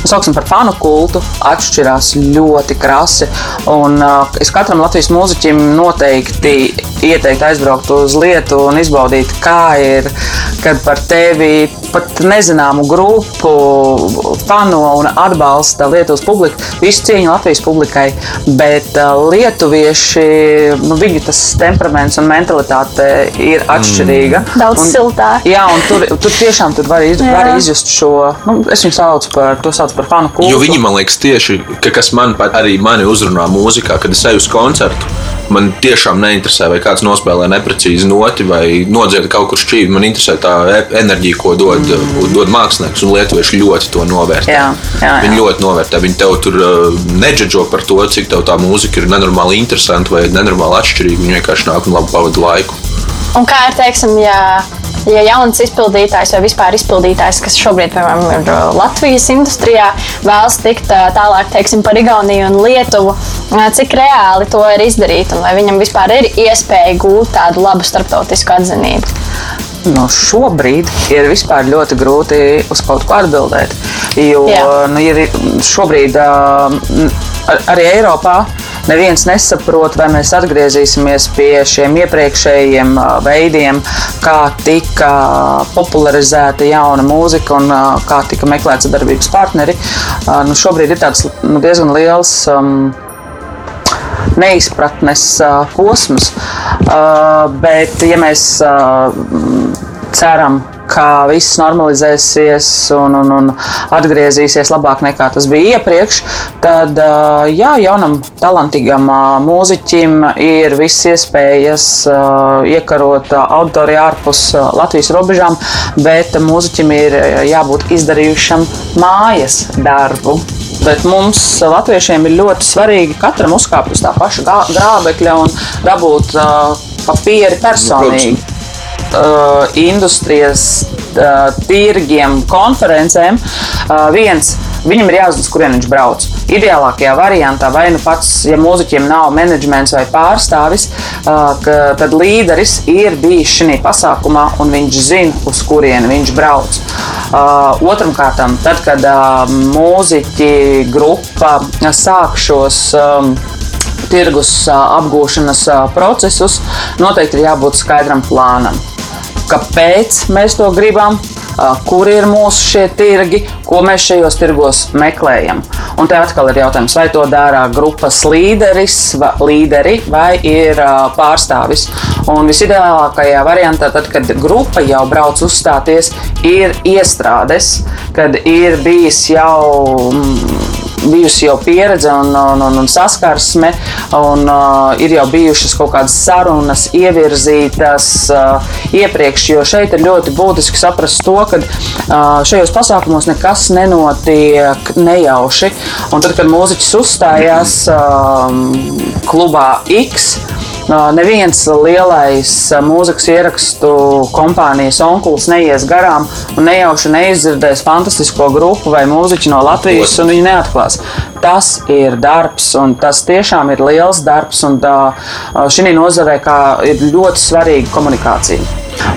Sauksim par fanu kultu, atšķirās ļoti krasi. Un, uh, es katram Latvijas mūziķim noteikti ieteiktu aizbraukt uz Lietuvu un izbaudīt, kā ir, kad par tevi pat nezināmu grupu fano un atbalsta Lietuvas publika. Visu cieņu Latvijas publikai, bet uh, lietuvieši, nu, viņu tas temperaments un mentalitāte ir atšķirīga. Daudz un, siltāk. Jā, un tur, tur tiešām tur var, iz, var izjust šo, nu, es viņu saucu par, to sauc par fanu kultu. Jo viņi man liekas, tieši ka, kas man pat arī mani uzrunā mūzikā, kad es eju uz koncertu. Man tiešām neinteresē, vai kāds nospēlē neprecīzi noti vai nodziedā kaut kur šķīvi. Man interesē tā e- enerģija, ko dod, mm. dod mākslinieks. Un lietuvieši ļoti to novērtē. Jā, jā, Viņi jā. ļoti novērtē. Viņi tev tur uh, nedžudžo par to, cik tev tā mūzika ir nenormāli interesanta vai nenormāli atšķirīga. Viņi vienkārši nāk un labi pavada laiku. Un kā ir, teiksim, ja, ja jauns izpildītājs vai vispār izpildītājs, kas šobrīd, piemēram, ir uh, Latvijas industrijā, vēlas tikt uh, tālāk, teiksim, par Igauniju un Lietuvu, uh, cik reāli to ir izdarīt un vai viņam vispār ir iespēja gūt tādu labu starptautisku atzinību? Nu, šobrīd ir vispār ļoti grūti uz kaut ko atbildēt. Jo Jā. nu, ir šobrīd ar- arī Eiropā neviens nesaprot, vai mēs atgriezīsimies pie šiem iepriekšējiem veidiem, kā tika popularizēta jauna mūzika un kā tika meklēts sadarbības partneri. Nu, šobrīd ir tāds nu, diezgan liels. Um, neizpratnes uh, posms. Uh, bet, ja mēs uh, ceram, ka viss normalizēsies un, un, un atgriezīsies labāk nekā tas bija iepriekš, tad jā, jaunam, talantīgam mūziķim ir visas iespējas iekarot auditoriju ārpus Latvijas robežām, bet mūziķim ir jābūt izdarījušam mājas darbu. Bet mums, latviešiem, ir ļoti svarīgi katram uzkāpt uz tā paša grābekļa un dabūt uh, papīri personīgi. Uh, industrijas uh, tirgiem, konferencēm. Uh, viens Viņam ir jāzina, kurien viņš brauc. Ideālākajā variantā, vai nu pats, ja mūziķiem nav menedžments vai pārstāvis, uh, ka, tad līderis ir bijis šajā pasākumā un viņš zina, uz kurieni viņš brauc. Uh, Otram kārtam, tad, kad uh, mūziķi grupa sāk šos um, tirgus apgūšanas procesus, noteikti ir jābūt skaidram plānam. Kāpēc mēs to gribam? Kur ir mūsu šie tirgi, ko mēs šajos tirgos meklējam? Un te atkal ir jautājums, vai to dara grupas līderis, va, līderi vai ir ā, pārstāvis. Un visideālākajā variantā, tad, kad grupa jau brauc uzstāties, ir iestrādes, kad ir bijis jau mm, bijusi jau pieredze un, un, un, un saskarsme, un uh, ir jau bijušas kaut kādas sarunas, ievirzītas uh, iepriekš. Jo šeit ir ļoti būtiski saprast to, ka uh, šajos pasākumos nekas nenotiek nejauši. Un tad, kad mūziķis uzstājās uh, klubā X, Neviens lielais mūzikas ierakstu kompānijas onkulis neies garām un nejauši neizdzirdēs fantastisko grupu vai mūziķu no Latvijas, un viņi neatklās. Tas ir darbs, un tas tiešām ir liels darbs, šī nozarē ir ļoti svarīga komunikācija.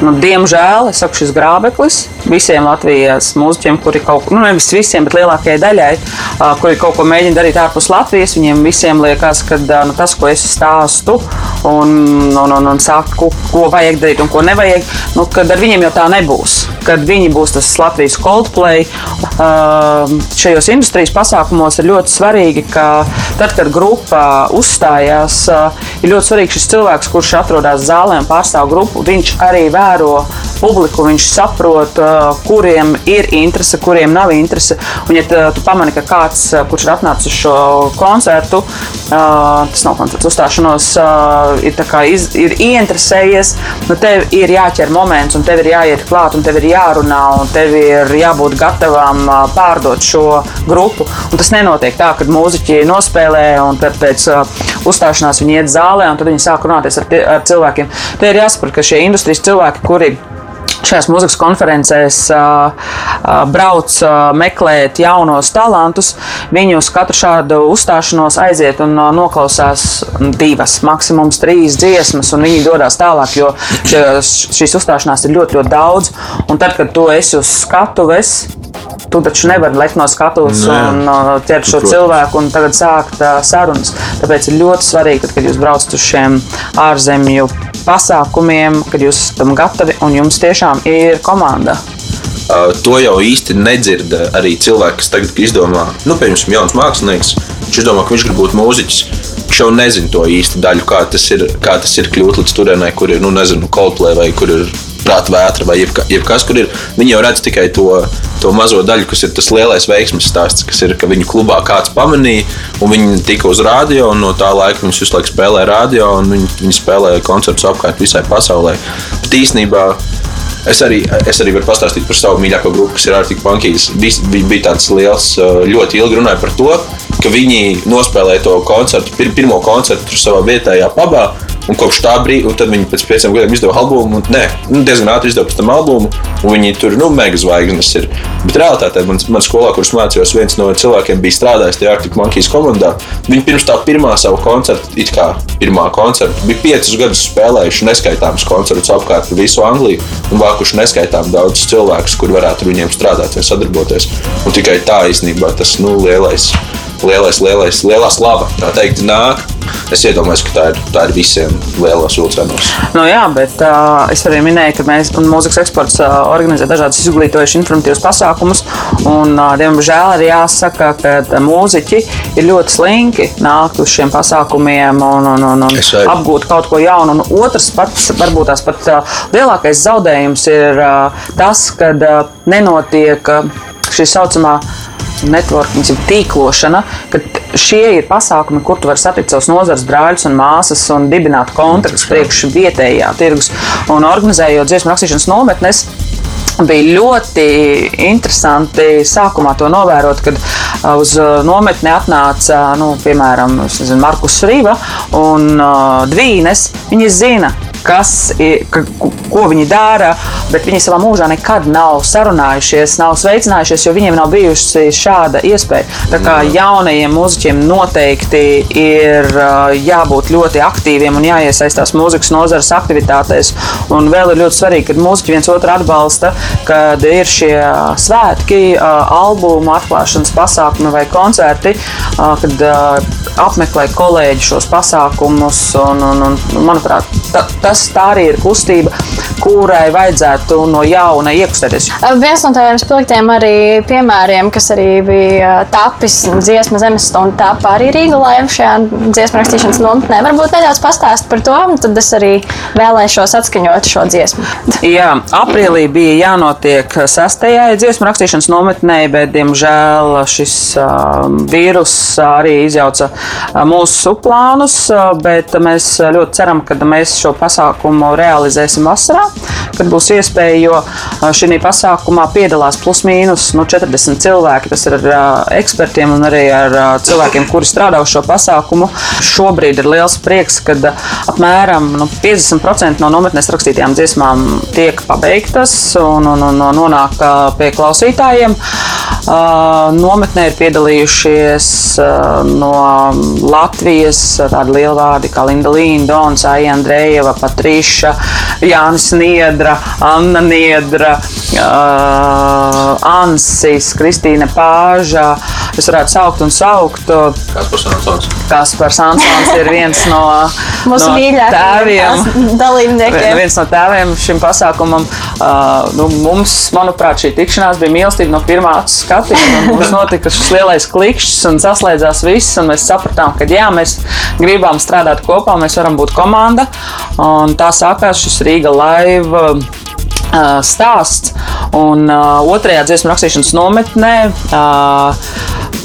Nu, diemžēl es saku, šis grābeklis visiem Latvijas mūziķiem, kuri kaut ko, nu nevis visiem, bet lielākajai daļai, kuri kaut ko mēģina darīt ārpus Latvijas, viņiem visiem liekas, ka nu, tas, ko es stāstu un, un, un, un saku, ko vajag darīt un ko nevajag, nu, kad ar viņiem jau tā nebūs. Kad viņi būs tas Latvijas Coldplay, šajos industrijas pasākumos ir ļoti svarīgi, ka tad, kad grupa uzstājās, ir ļoti svarīgi šis cilvēks, kurš atrodas zālē un pārstāv grupu, viņš arī vēro publiku, viņš saprot, kuriem ir interese, kuriem nav interese. Un, ja tu- tu pamani, ka kāds, uh, kurš ir atnācis uz šo koncertu, tas nav koncerts, uzstāšanos, ir, iz, ir ieinteresējies, nu tev ir jāķer moments, un tev ir jāiet klāt, un tev ir jārunā, un tev ir jābūt gatavam pārdot šo grupu. Un tas nenotiek tā, ka mūziķi nospēlē, un pēc uzstāšanās viņi iet zālē, un tad viņi sāk runāties ar, ar cilvēkiem. Te ir jāsaprot, ka šie industrijas cilvēki, kuri šajās mūzikas konferencēs uh, uh, brauc uh, meklēt jaunos talantus. Viņi uz katru šādu uzstāšanos aiziet un uh, noklausās divas, maksimums trīs dziesmas, un viņi dodas tālāk, jo šīs uzstāšanās ir ļoti, ļoti daudz. Un tad, kad tu esi uz skatuves, tu taču nevari lekt no skatuves Nē. un uh, ķert šo Protams. cilvēku un tagad sākt uh, sarunas. Tāpēc ir ļoti svarīgi, tad, kad jūs braucat uz šiem ārzemju pasākumiem, kad jūs esat tam gatavi un jums tiešām ir komanda. Uh, to jau īsti nedzird arī cilvēki, kas tagad izdomā, nu, piemēram, jauns mākslinieks. Viņš domā, ka viņš grib būt mūziķis. Viņš jau nezina to īsti daļu, kā tas ir, kā tas ir kļūt līdz turienei, kur ir, nu, nezinu, Coldplay vai kur ir prāta vētra vai jebka, jebkas, kur ir. Viņi jau redz tikai to, to mazo daļu, kas ir tas lielais veiksmes stāsts, kas ir, ka viņu klubā kāds pamanīja, un viņi tika uz rādio, un no tā laika viņus visu laiku spēlē rādio, un viņi, viņi spēlē koncertus apkārt visai pasaulē. Bet īstenībā Es arī, es arī varu pastāstīt par savu mīļāko grupu, kas ir Arctic Monkeys. Viņi bija tāds liels, uh, ļoti ilgi runāja par to, ka viņi nospēlēja to koncertu, pir, pirmo koncertu savā vietējā pabā. Un kopš tā brīža, un tad viņi pēc pieciem gadiem izdeva albumu, nē, nu, diezgan ātri izdeva tam albumu, un viņi tur, nu, mega zvaigznes ir. Bet realitātē man, man skolā, kurš mācījos, viens no cilvēkiem bija strādājis tajā Arctic Monkeys komandā. Viņi pirms tā pirmā savu koncertu, it kā pirmā koncerta, bija piecus gadus spēlējuši neskaitāmus koncertus apkārt visu Angliju un vākuši neskaitām daudzus cilvēkus, kuri varētu ar viņiem strādāt vai sadarboties. Un tikai tā īstenībā tas nu, lielais, lielais, lielais, lielā slava, tā teikt, nāk. Es iedomājos, ka tā ir, tā ir visiem lielos vilcienos. Nu, jā, bet uh, es arī minēju, ka mēs un mūzikas eksports uh, organizē dažādas izglītojušas informatīvas pasākumus. Un, uh, diemžēl arī jāsaka, ka mūziķi ir ļoti slinki nākt uz šiem pasākumiem un, un, un, un apgūt kaut ko jaunu. Un otrs, pats, varbūt tās pat uh, lielākais zaudējums ir uh, tas, ka uh, nenotiek uh, šī saucamā networking, jeb tīklošana, ka šie ir pasākumi, kur tu vari satikt savus nozares brāļus un māsas un dibināt kontaktus priekš vietējā tirgus. Un organizējot dziesmu rakstīšanas nometnes, Bija ļoti interesanti sākumā to novērot, kad uh, uz uh, nometni atnāca, nu, piemēram, nezinu, Markus Rīva un uh, Dvīnes. Viņi zina, kas, ko viņi dara, bet viņi savā mūžā nekad nav sarunājušies, nav sveicinājušies, jo viņiem nav bijusi šāda iespēja. Tā kā jaunajiem mūziķiem noteikti ir jābūt ļoti aktīviem un jāiesaistās mūzikas nozares aktivitātēs. Un vēl ir ļoti svarīgi, ka mūziķi viens otru atbalsta, kad ir šie svētki, albumu atklāšanas pasākumi vai koncerti, kad apmeklē kolēģi šos pasākumus. Un, un, un, manuprāt, ta, tas tā arī ir kustība, kurai vajadzētu no jauna iekustēties. Viens no tādiem spilgtiem arī piemēriem, kas arī bija tapis dziesmu zemes stundu, tāpa arī Rīga laiva šajā dziesmu rakstīšanas nometnē. Varbūt nedaudz pastāst par to, un tad es arī vēlēšos atskaņot šo dziesmu. Jā, aprīlī bija jānotiek sastajai dziesmu rakstīšanas nometnē, bet, diemžēl, šis vīrus arī izjauca mūsu plānus, bet mēs ļoti ceram, ka mēs šo pasākumu realizēsim vasarā, kad būs iespēja, jo šī pasākumā piedalās plus mīnus nu, 40 cilvēki. Tas ir ar ekspertiem un arī ar cilvēkiem, kuri strādā uz šo pasākumu. Šobrīd ir liels prieks, ka apmēram nu, 50% no nometnes rakstītajām dziesmām tiek pabeigtas un, un, un nonāk pie klausītājiem. Nometnē ir piedalījušies no Latvijas tādi lielvārdi kā Linda Līna, Dons, Aija Andrejeva, Patriša, Jānis Niedra, Anna Niedra, uh, Ansis, Kristīna Pāža. Es varētu saukt un saukt. Kaspars Ansons. Kaspars Ansons ir viens no mūsu no tēviem. dalībniekiem. Viens no tēviem šim pasākumam. Uh, nu, mums, manuprāt, šī tikšanās bija mīlestība no pirmā skatiena. Mums notika šis lielais klikšķis un saslēdzās viss, un mēs sapratām, ka jā, mēs gribam strādāt kopā, mēs varam būt komanda. Un tā sākās šis Rīga laiva stāsts. Un uh, otrajā dziesmu rakstīšanas nometnē uh,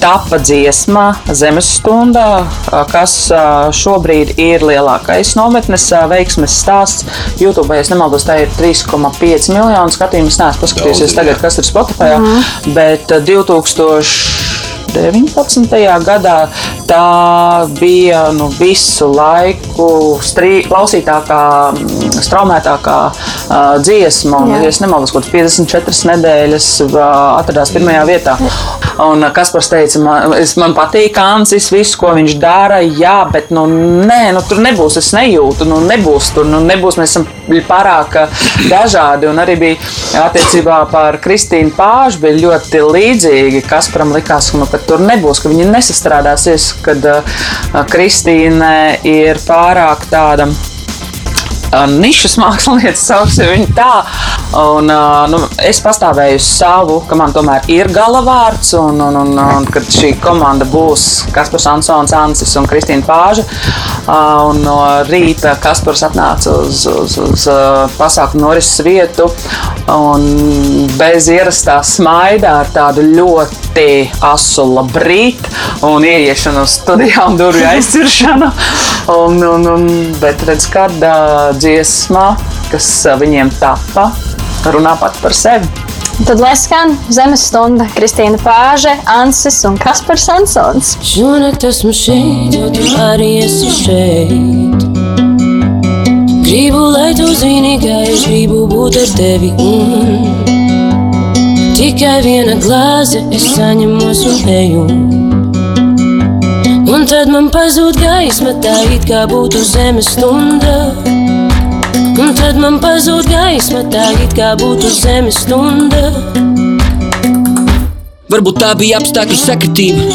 tapa dziesma Zemes stundā, uh, kas uh, šobrīd ir lielākais nometnes uh, veiksmes stāsts. YouTube, ja nemaldos, tā ir 3,5 miljonu skatījumu. Es neesmu paskatījusies tagad, kas ir Spotify, mm -hmm. bet uh, 2000. 19. gadā tā bija nu, visu laiku strī, klausītākā, straumētākā uh, dziesma. Un, ja es nemaldos, kādas 54 nedēļas uh, atradās pirmajā vietā. Un Kaspars teica, man, es, man patīk Ansis, viss, ko viņš dara, jā, bet nu, nē, nu, tur nebūs, es nejūtu, nu, nebūs tur, nu, nebūs, mēs esam pārāk dažādi. Un arī bija attiecībā par Kristīnu Pāžu bija ļoti līdzīgi. Kasparam likās, ka nu, tur nebūs, ka viņi nesastrādāsies, kad uh, Kristīne ir pārāk tāda nišas mākslinieca, sauksim viņu tā. Un, nu, es pastāvēju uz savu, ka man tomēr ir galavārds, un, un, un, un kad šī komanda būs Kaspars Ansons, Ansis un Kristīna Pāža. Un no rīta Kaspars atnāca uz, uz, uz pasākumu norises vietu un bez ierastā smaidā ar tādu ļoti asu labrīt un ieiešanu studijā un durvju aizciršanu. Un, un, un, bet redz, kad dziesma, kas viņiem tapa, runā pat par sevi. Tad lai skan zemes stunda, Kristīna Pāže, Ansis un Kaspars Ansons. Šonakt esmu šeit, jo tu arī esi šeit. Gribu, lai tu zini, ka es gribu būt ar tevi. Mm. Tikai viena glāze, es saņemos un eju. Un tad man pazūd gaisma, tā it kā būtu zemes stunda. Un tad man pazūd gaisma, tā it kā būtu zemes stunda. Varbūt tā bija apstākļu sakritība.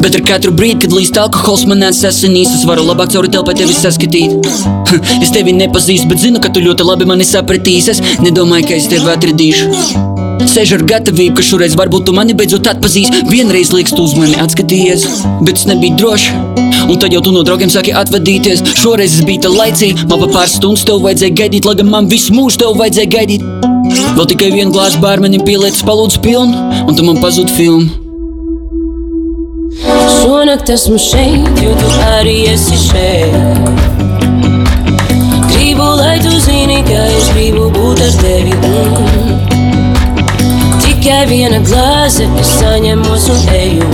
Bet ar katru brīdi, kad līdz alkohols manās asinīs, es varu labāk cauri telpai tevi saskatīt. Es tevi nepazīstu, bet zinu, ka tu ļoti labi mani sapratīsi. Es nedomāju, ka es tevi atradīšu. Sēž ar gatavību, ka šoreiz varbūt tu mani beidzot atpazīsi. Vienreiz liekas, tu uz mani atskatījies, bet es nebiju drošs. Un tad jau tu no draugiem sāki atvadīties. Šoreiz es biju tā laicīga, man pa pāris stundas tev vajadzēja gaidīt, lai gan man visu mūžu tev vajadzēja gaidīt. Vēl tikai vienu glāzi bārmenim pielietas palūdzu pilnu, un tu man pazūd filmu. Šonakt esmu šeit, jo tu arī esi šeit. Gribu, lai tu zini, ka es gribu būt ar tevi. Mm. Tikai viena glāze, es saņemos un eju.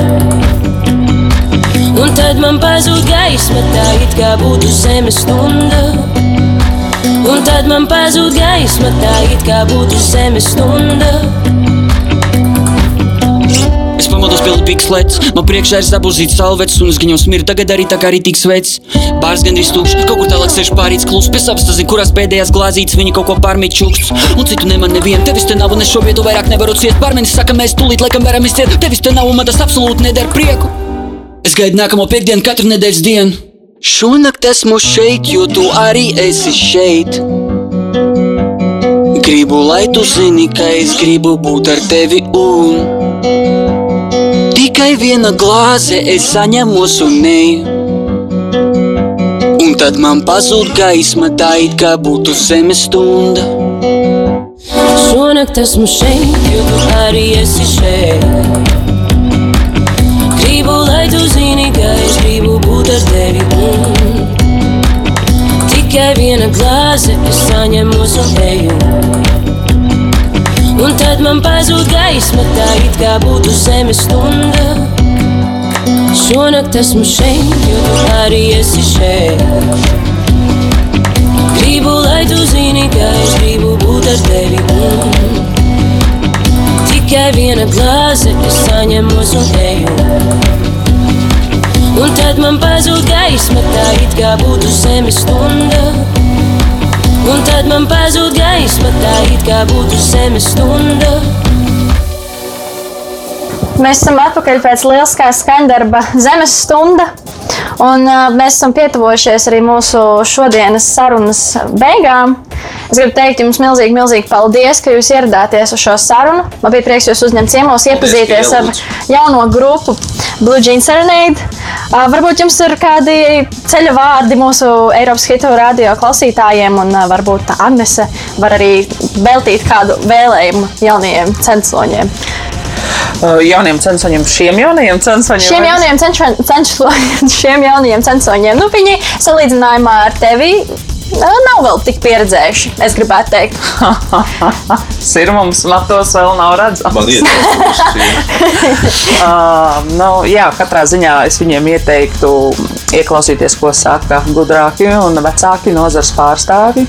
Un tad man pazūd gaisma, tā it kā būtu zemes stunda. tad man pazūd gaisma, tā it kā būtu zemes stunda. Es pamodos pie pīks lets, man priekšā ir sabuzīts salvets, un es gan jau smiru tagad arī tā kā rītīgs veids. Bārs gandrīz tūkst, kaut kur tālāk sēž pārīts klūps, pēc apstazina, kurās pēdējās glāzītes viņi kaut ko pārmīt čuksts. Un citu neman nevienu, tevis te nav, un es šo vietu vairāk nevaru ciest. Barmenis saka, mēs tūlīt laikam varam izciet, tevis te nav, un man tas absolūti nedara prieku. Es gaidu nākamo piekdienu katru nedēļas dienu. Šonakt esmu šeit, jo tu arī esi šeit. Gribu, lai tu zini, ka es gribu būt ar tevi un Tikai viena glāze es saņemos un neju. Un tad man pazūd gaisma, tā it kā būtu zemes stunda. Šonakt esmu šeit, jo tu arī esi šeit. Gribu, lai tu zini, ka es gribu būt ar tevi. Mm. Tikai viena glāze, es saņemos un eju. Un tad man pazūd gaisma, tā it kā būtu zemes stunda. Šonakt esmu šeit, jo tu arī esi šeit. Gribu, lai tu zini, ka es gribu būt ar tevi. Mm. Tikai viena glāze, es saņemos un eju. Un tad man pazūd gaisma, tā it kā būtu zemes stunda. Un tad man pazūd gaisma, tā it kā būtu zemes stunda. Mēs esam atpakaļ pēc lieliskā skaņdarba Zemes stunda. Un, uh, mēs esam pietuvojušies arī mūsu šodienas sarunas beigām. Es gribu teikt jums milzīgi, milzīgi paldies, ka jūs ieradāties uz šo sarunu. Man bija prieks jūs uzņemt ciemos, iepazīties ar jauno grupu Blue Jean Serenade. Uh, varbūt jums ir kādi ceļa vārdi mūsu Eiropas hitu radio klausītājiem, un uh, varbūt Agnese var arī veltīt kādu vēlējumu jaunajiem censoņiem. Uh, jauniem censoņiem, šiem jaunajiem censoņiem. Šiem jaunajiem, cenšo- šiem jaunajiem censoņiem, nu, viņi salīdzinājumā ar tevi nav vēl tik pieredzējuši. Es gribētu teikt, Sirmums matos vēl nav redzams. Man ir Uh, nu, jā, katrā ziņā es viņiem ieteiktu ieklausīties, ko saka gudrāki un vecāki nozars pārstāvji.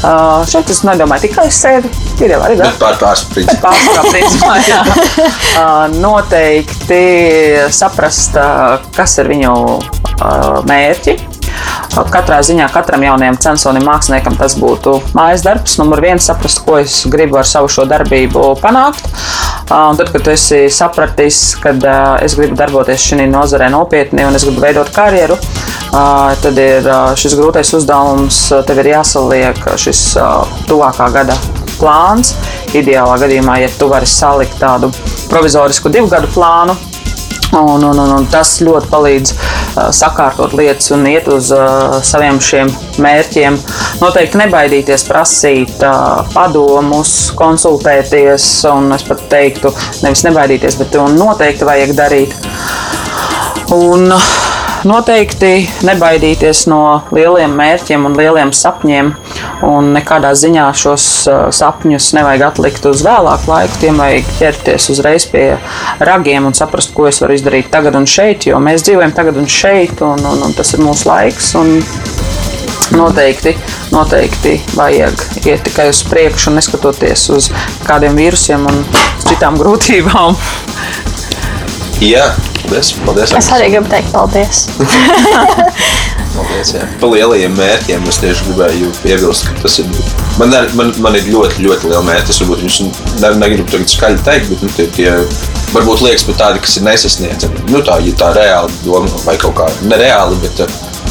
Uh, šeit es nedomāju tikai sevi. Ir jau arī vēl pār pārspīdus. pārsvarā principā. jā. Uh, Noteikti saprast, uh, kas ir viņu uh, mērķi. Katrā ziņā katram jaunajam censonim, māksliniekam tas būtu mājas darbs. Numur viens, saprast, ko es gribu ar savu šo darbību panākt. Uh, Un tad, kad esi sapratis, ka es gribu darboties šajā nozarē nopietni un es gribu veidot karjeru, uh, tad ir šis grūtais uzdevums. Tev ir jāsaliek šis tuvākā gada plāns. Ideālā gadījumā, ja tu vari salikt tādu provizorisku divu gadu plānu, Un, un, un, un tas ļoti palīdz uh, sakārtot lietas un iet uz uh, saviem šiem mērķiem. Noteikti nebaidīties prasīt uh, padomus, konsultēties, un es pat teiktu, nevis nebaidīties, bet to noteikti vajag darīt. Un uh, noteikti nebaidīties no lieliem mērķiem un lieliem sapņiem. Un nekādā ziņā šos uh, sapņus nevajag atlikt uz vēlāku laiku. Tiem vajag ķerties uzreiz pie ragiem un saprast, ko es varu izdarīt tagad un šeit. Jo mēs dzīvojam tagad un šeit, un, un, un tas ir mūsu laiks. Noteikti, noteikti vajag iet tikai uz priekšu, neskatoties uz kādiem vīrusiem un citām grūtībām. Jā, paldies. paldies es arī gribu teikt paldies. Paldies, jā. Par lielajiem mērķiem es tieši gribēju piebilst, ka tas ir. Man, man, man ir ļoti, ļoti liela mērķa. Es varbūt viņus ne, negribu tagad skaļi teikt, bet nu, tie, tie varbūt liekas pat tādi, kas ir nesasniedzami. Nu, tā ir tā reāla doma vai kaut kā nereāli, bet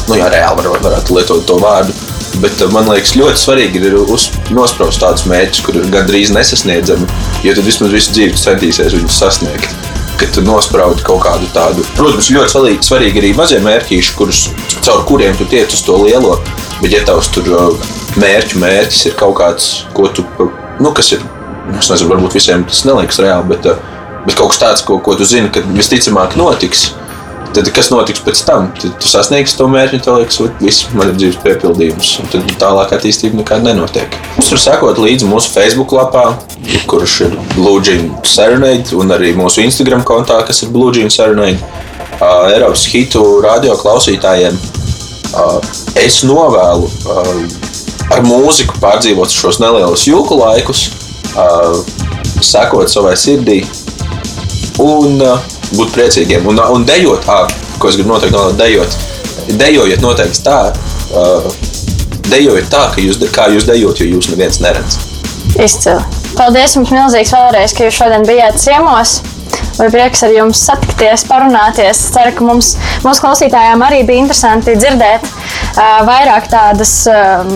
nu, jā, reāli var, varētu lietot to vārdu. Bet uh, man liekas, ļoti svarīgi ir uz, nospraust tādus mērķus, kur ir gandrīz nesasniedzami. Jo tad vismaz visu dzīvi centīsies viņus sasniegt. Kad tu nospraudi kaut kādu tādu, protams, ļoti svarīgi, arī mazie mērķīši, kurus, caur kuriem tu tiec uz to lielo. Bet, ja tavs tur uh, mērķu mērķis ir kaut kāds, ko tu, nu, kas ir, es nezinu, varbūt visiem tas neliekas reāli, bet, uh, bet kaut kas tāds, ko, ko tu zini, ka visticamāk notiks. Tad, kas notiks pēc tam? Tad tu sasniegsi to mērķi, un tev liekas, ka viss man ir dzīves piepildījums. un Tad tālāk attīstība nekāda nenotiek. Mums var sekot līdzi mūsu Facebook lapā, kurš ir Blue Jean Serenade, un arī mūsu Instagram kontā, kas ir Blue Jean Serenade. Uh, Eiropas hitu radio klausītājiem uh, es novēlu uh, ar mūziku pārdzīvot šos nelielos jūku laikus, sekot savai sirdī un uh, būt priecīgiem. Un, un dejot, ah, ko es gribu noteikti nolasīt, dejot. Dejojiet noteikti tā, uh, dejojiet tā, ka jūs, kā jūs dejot, jo jūs neviens neredz. Izcili. Paldies jums milzīgs vēlreiz, ka jūs šodien bijāt ciemos. Man prieks ar jums satikties, parunāties. Ceru, ka mums, mūsu klausītājiem arī bija interesanti dzirdēt uh, vairāk tādas uh,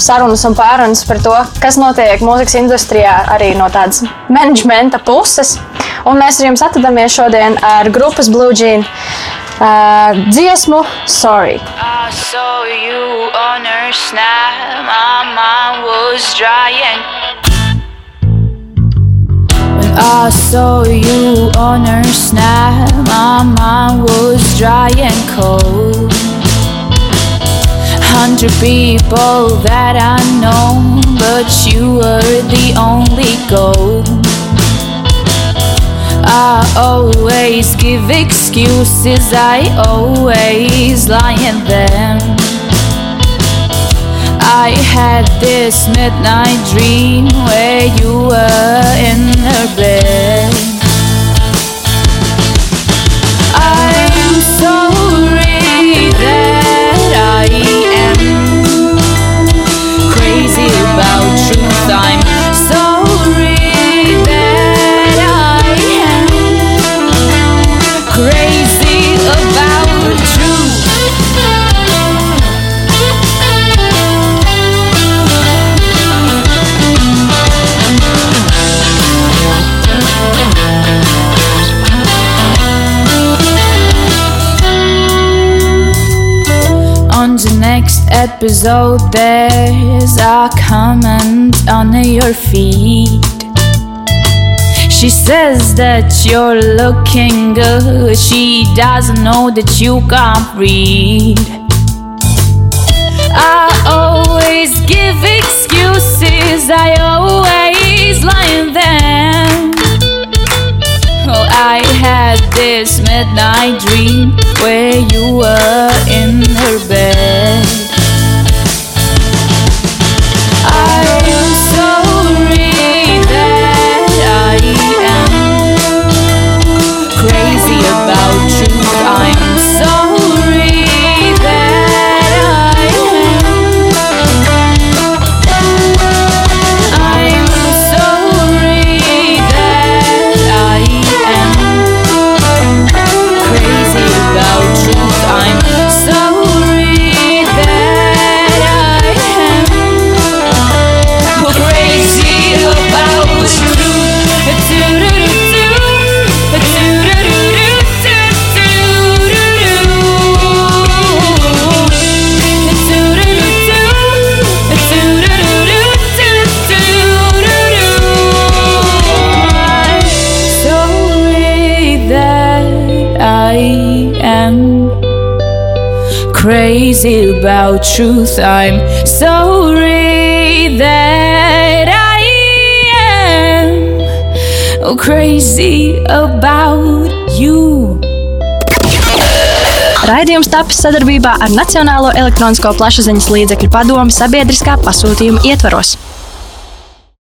sarunas un pārunas par to, kas notiek mūzikas industrijā, arī no tādas menedžmenta puses. Un mēs ar jums atvadāmies šodien ar grupas Blue Jean uh, dziesmu Sorry. I saw you on her snap. My mind was dry and I saw you on her snap. My mind was dry and cold. Hundred people that I know, but you were the only goal. I always give excuses, I always lie in them. I had this midnight dream where you were in her bed. Episode, there's a comment under your feed. She says that you're looking good. She doesn't know that you can't read. I always give excuses, I always lie in them. Oh, I had this midnight dream where you were in her bed. Crazy about truth. I'm sorry that I am crazy about you. Raidījums tapis sadarbībā ar Nacionālo elektronisko plašsaziņas līdzekļu padomu sabiedriskā pasūtījuma ietvaros.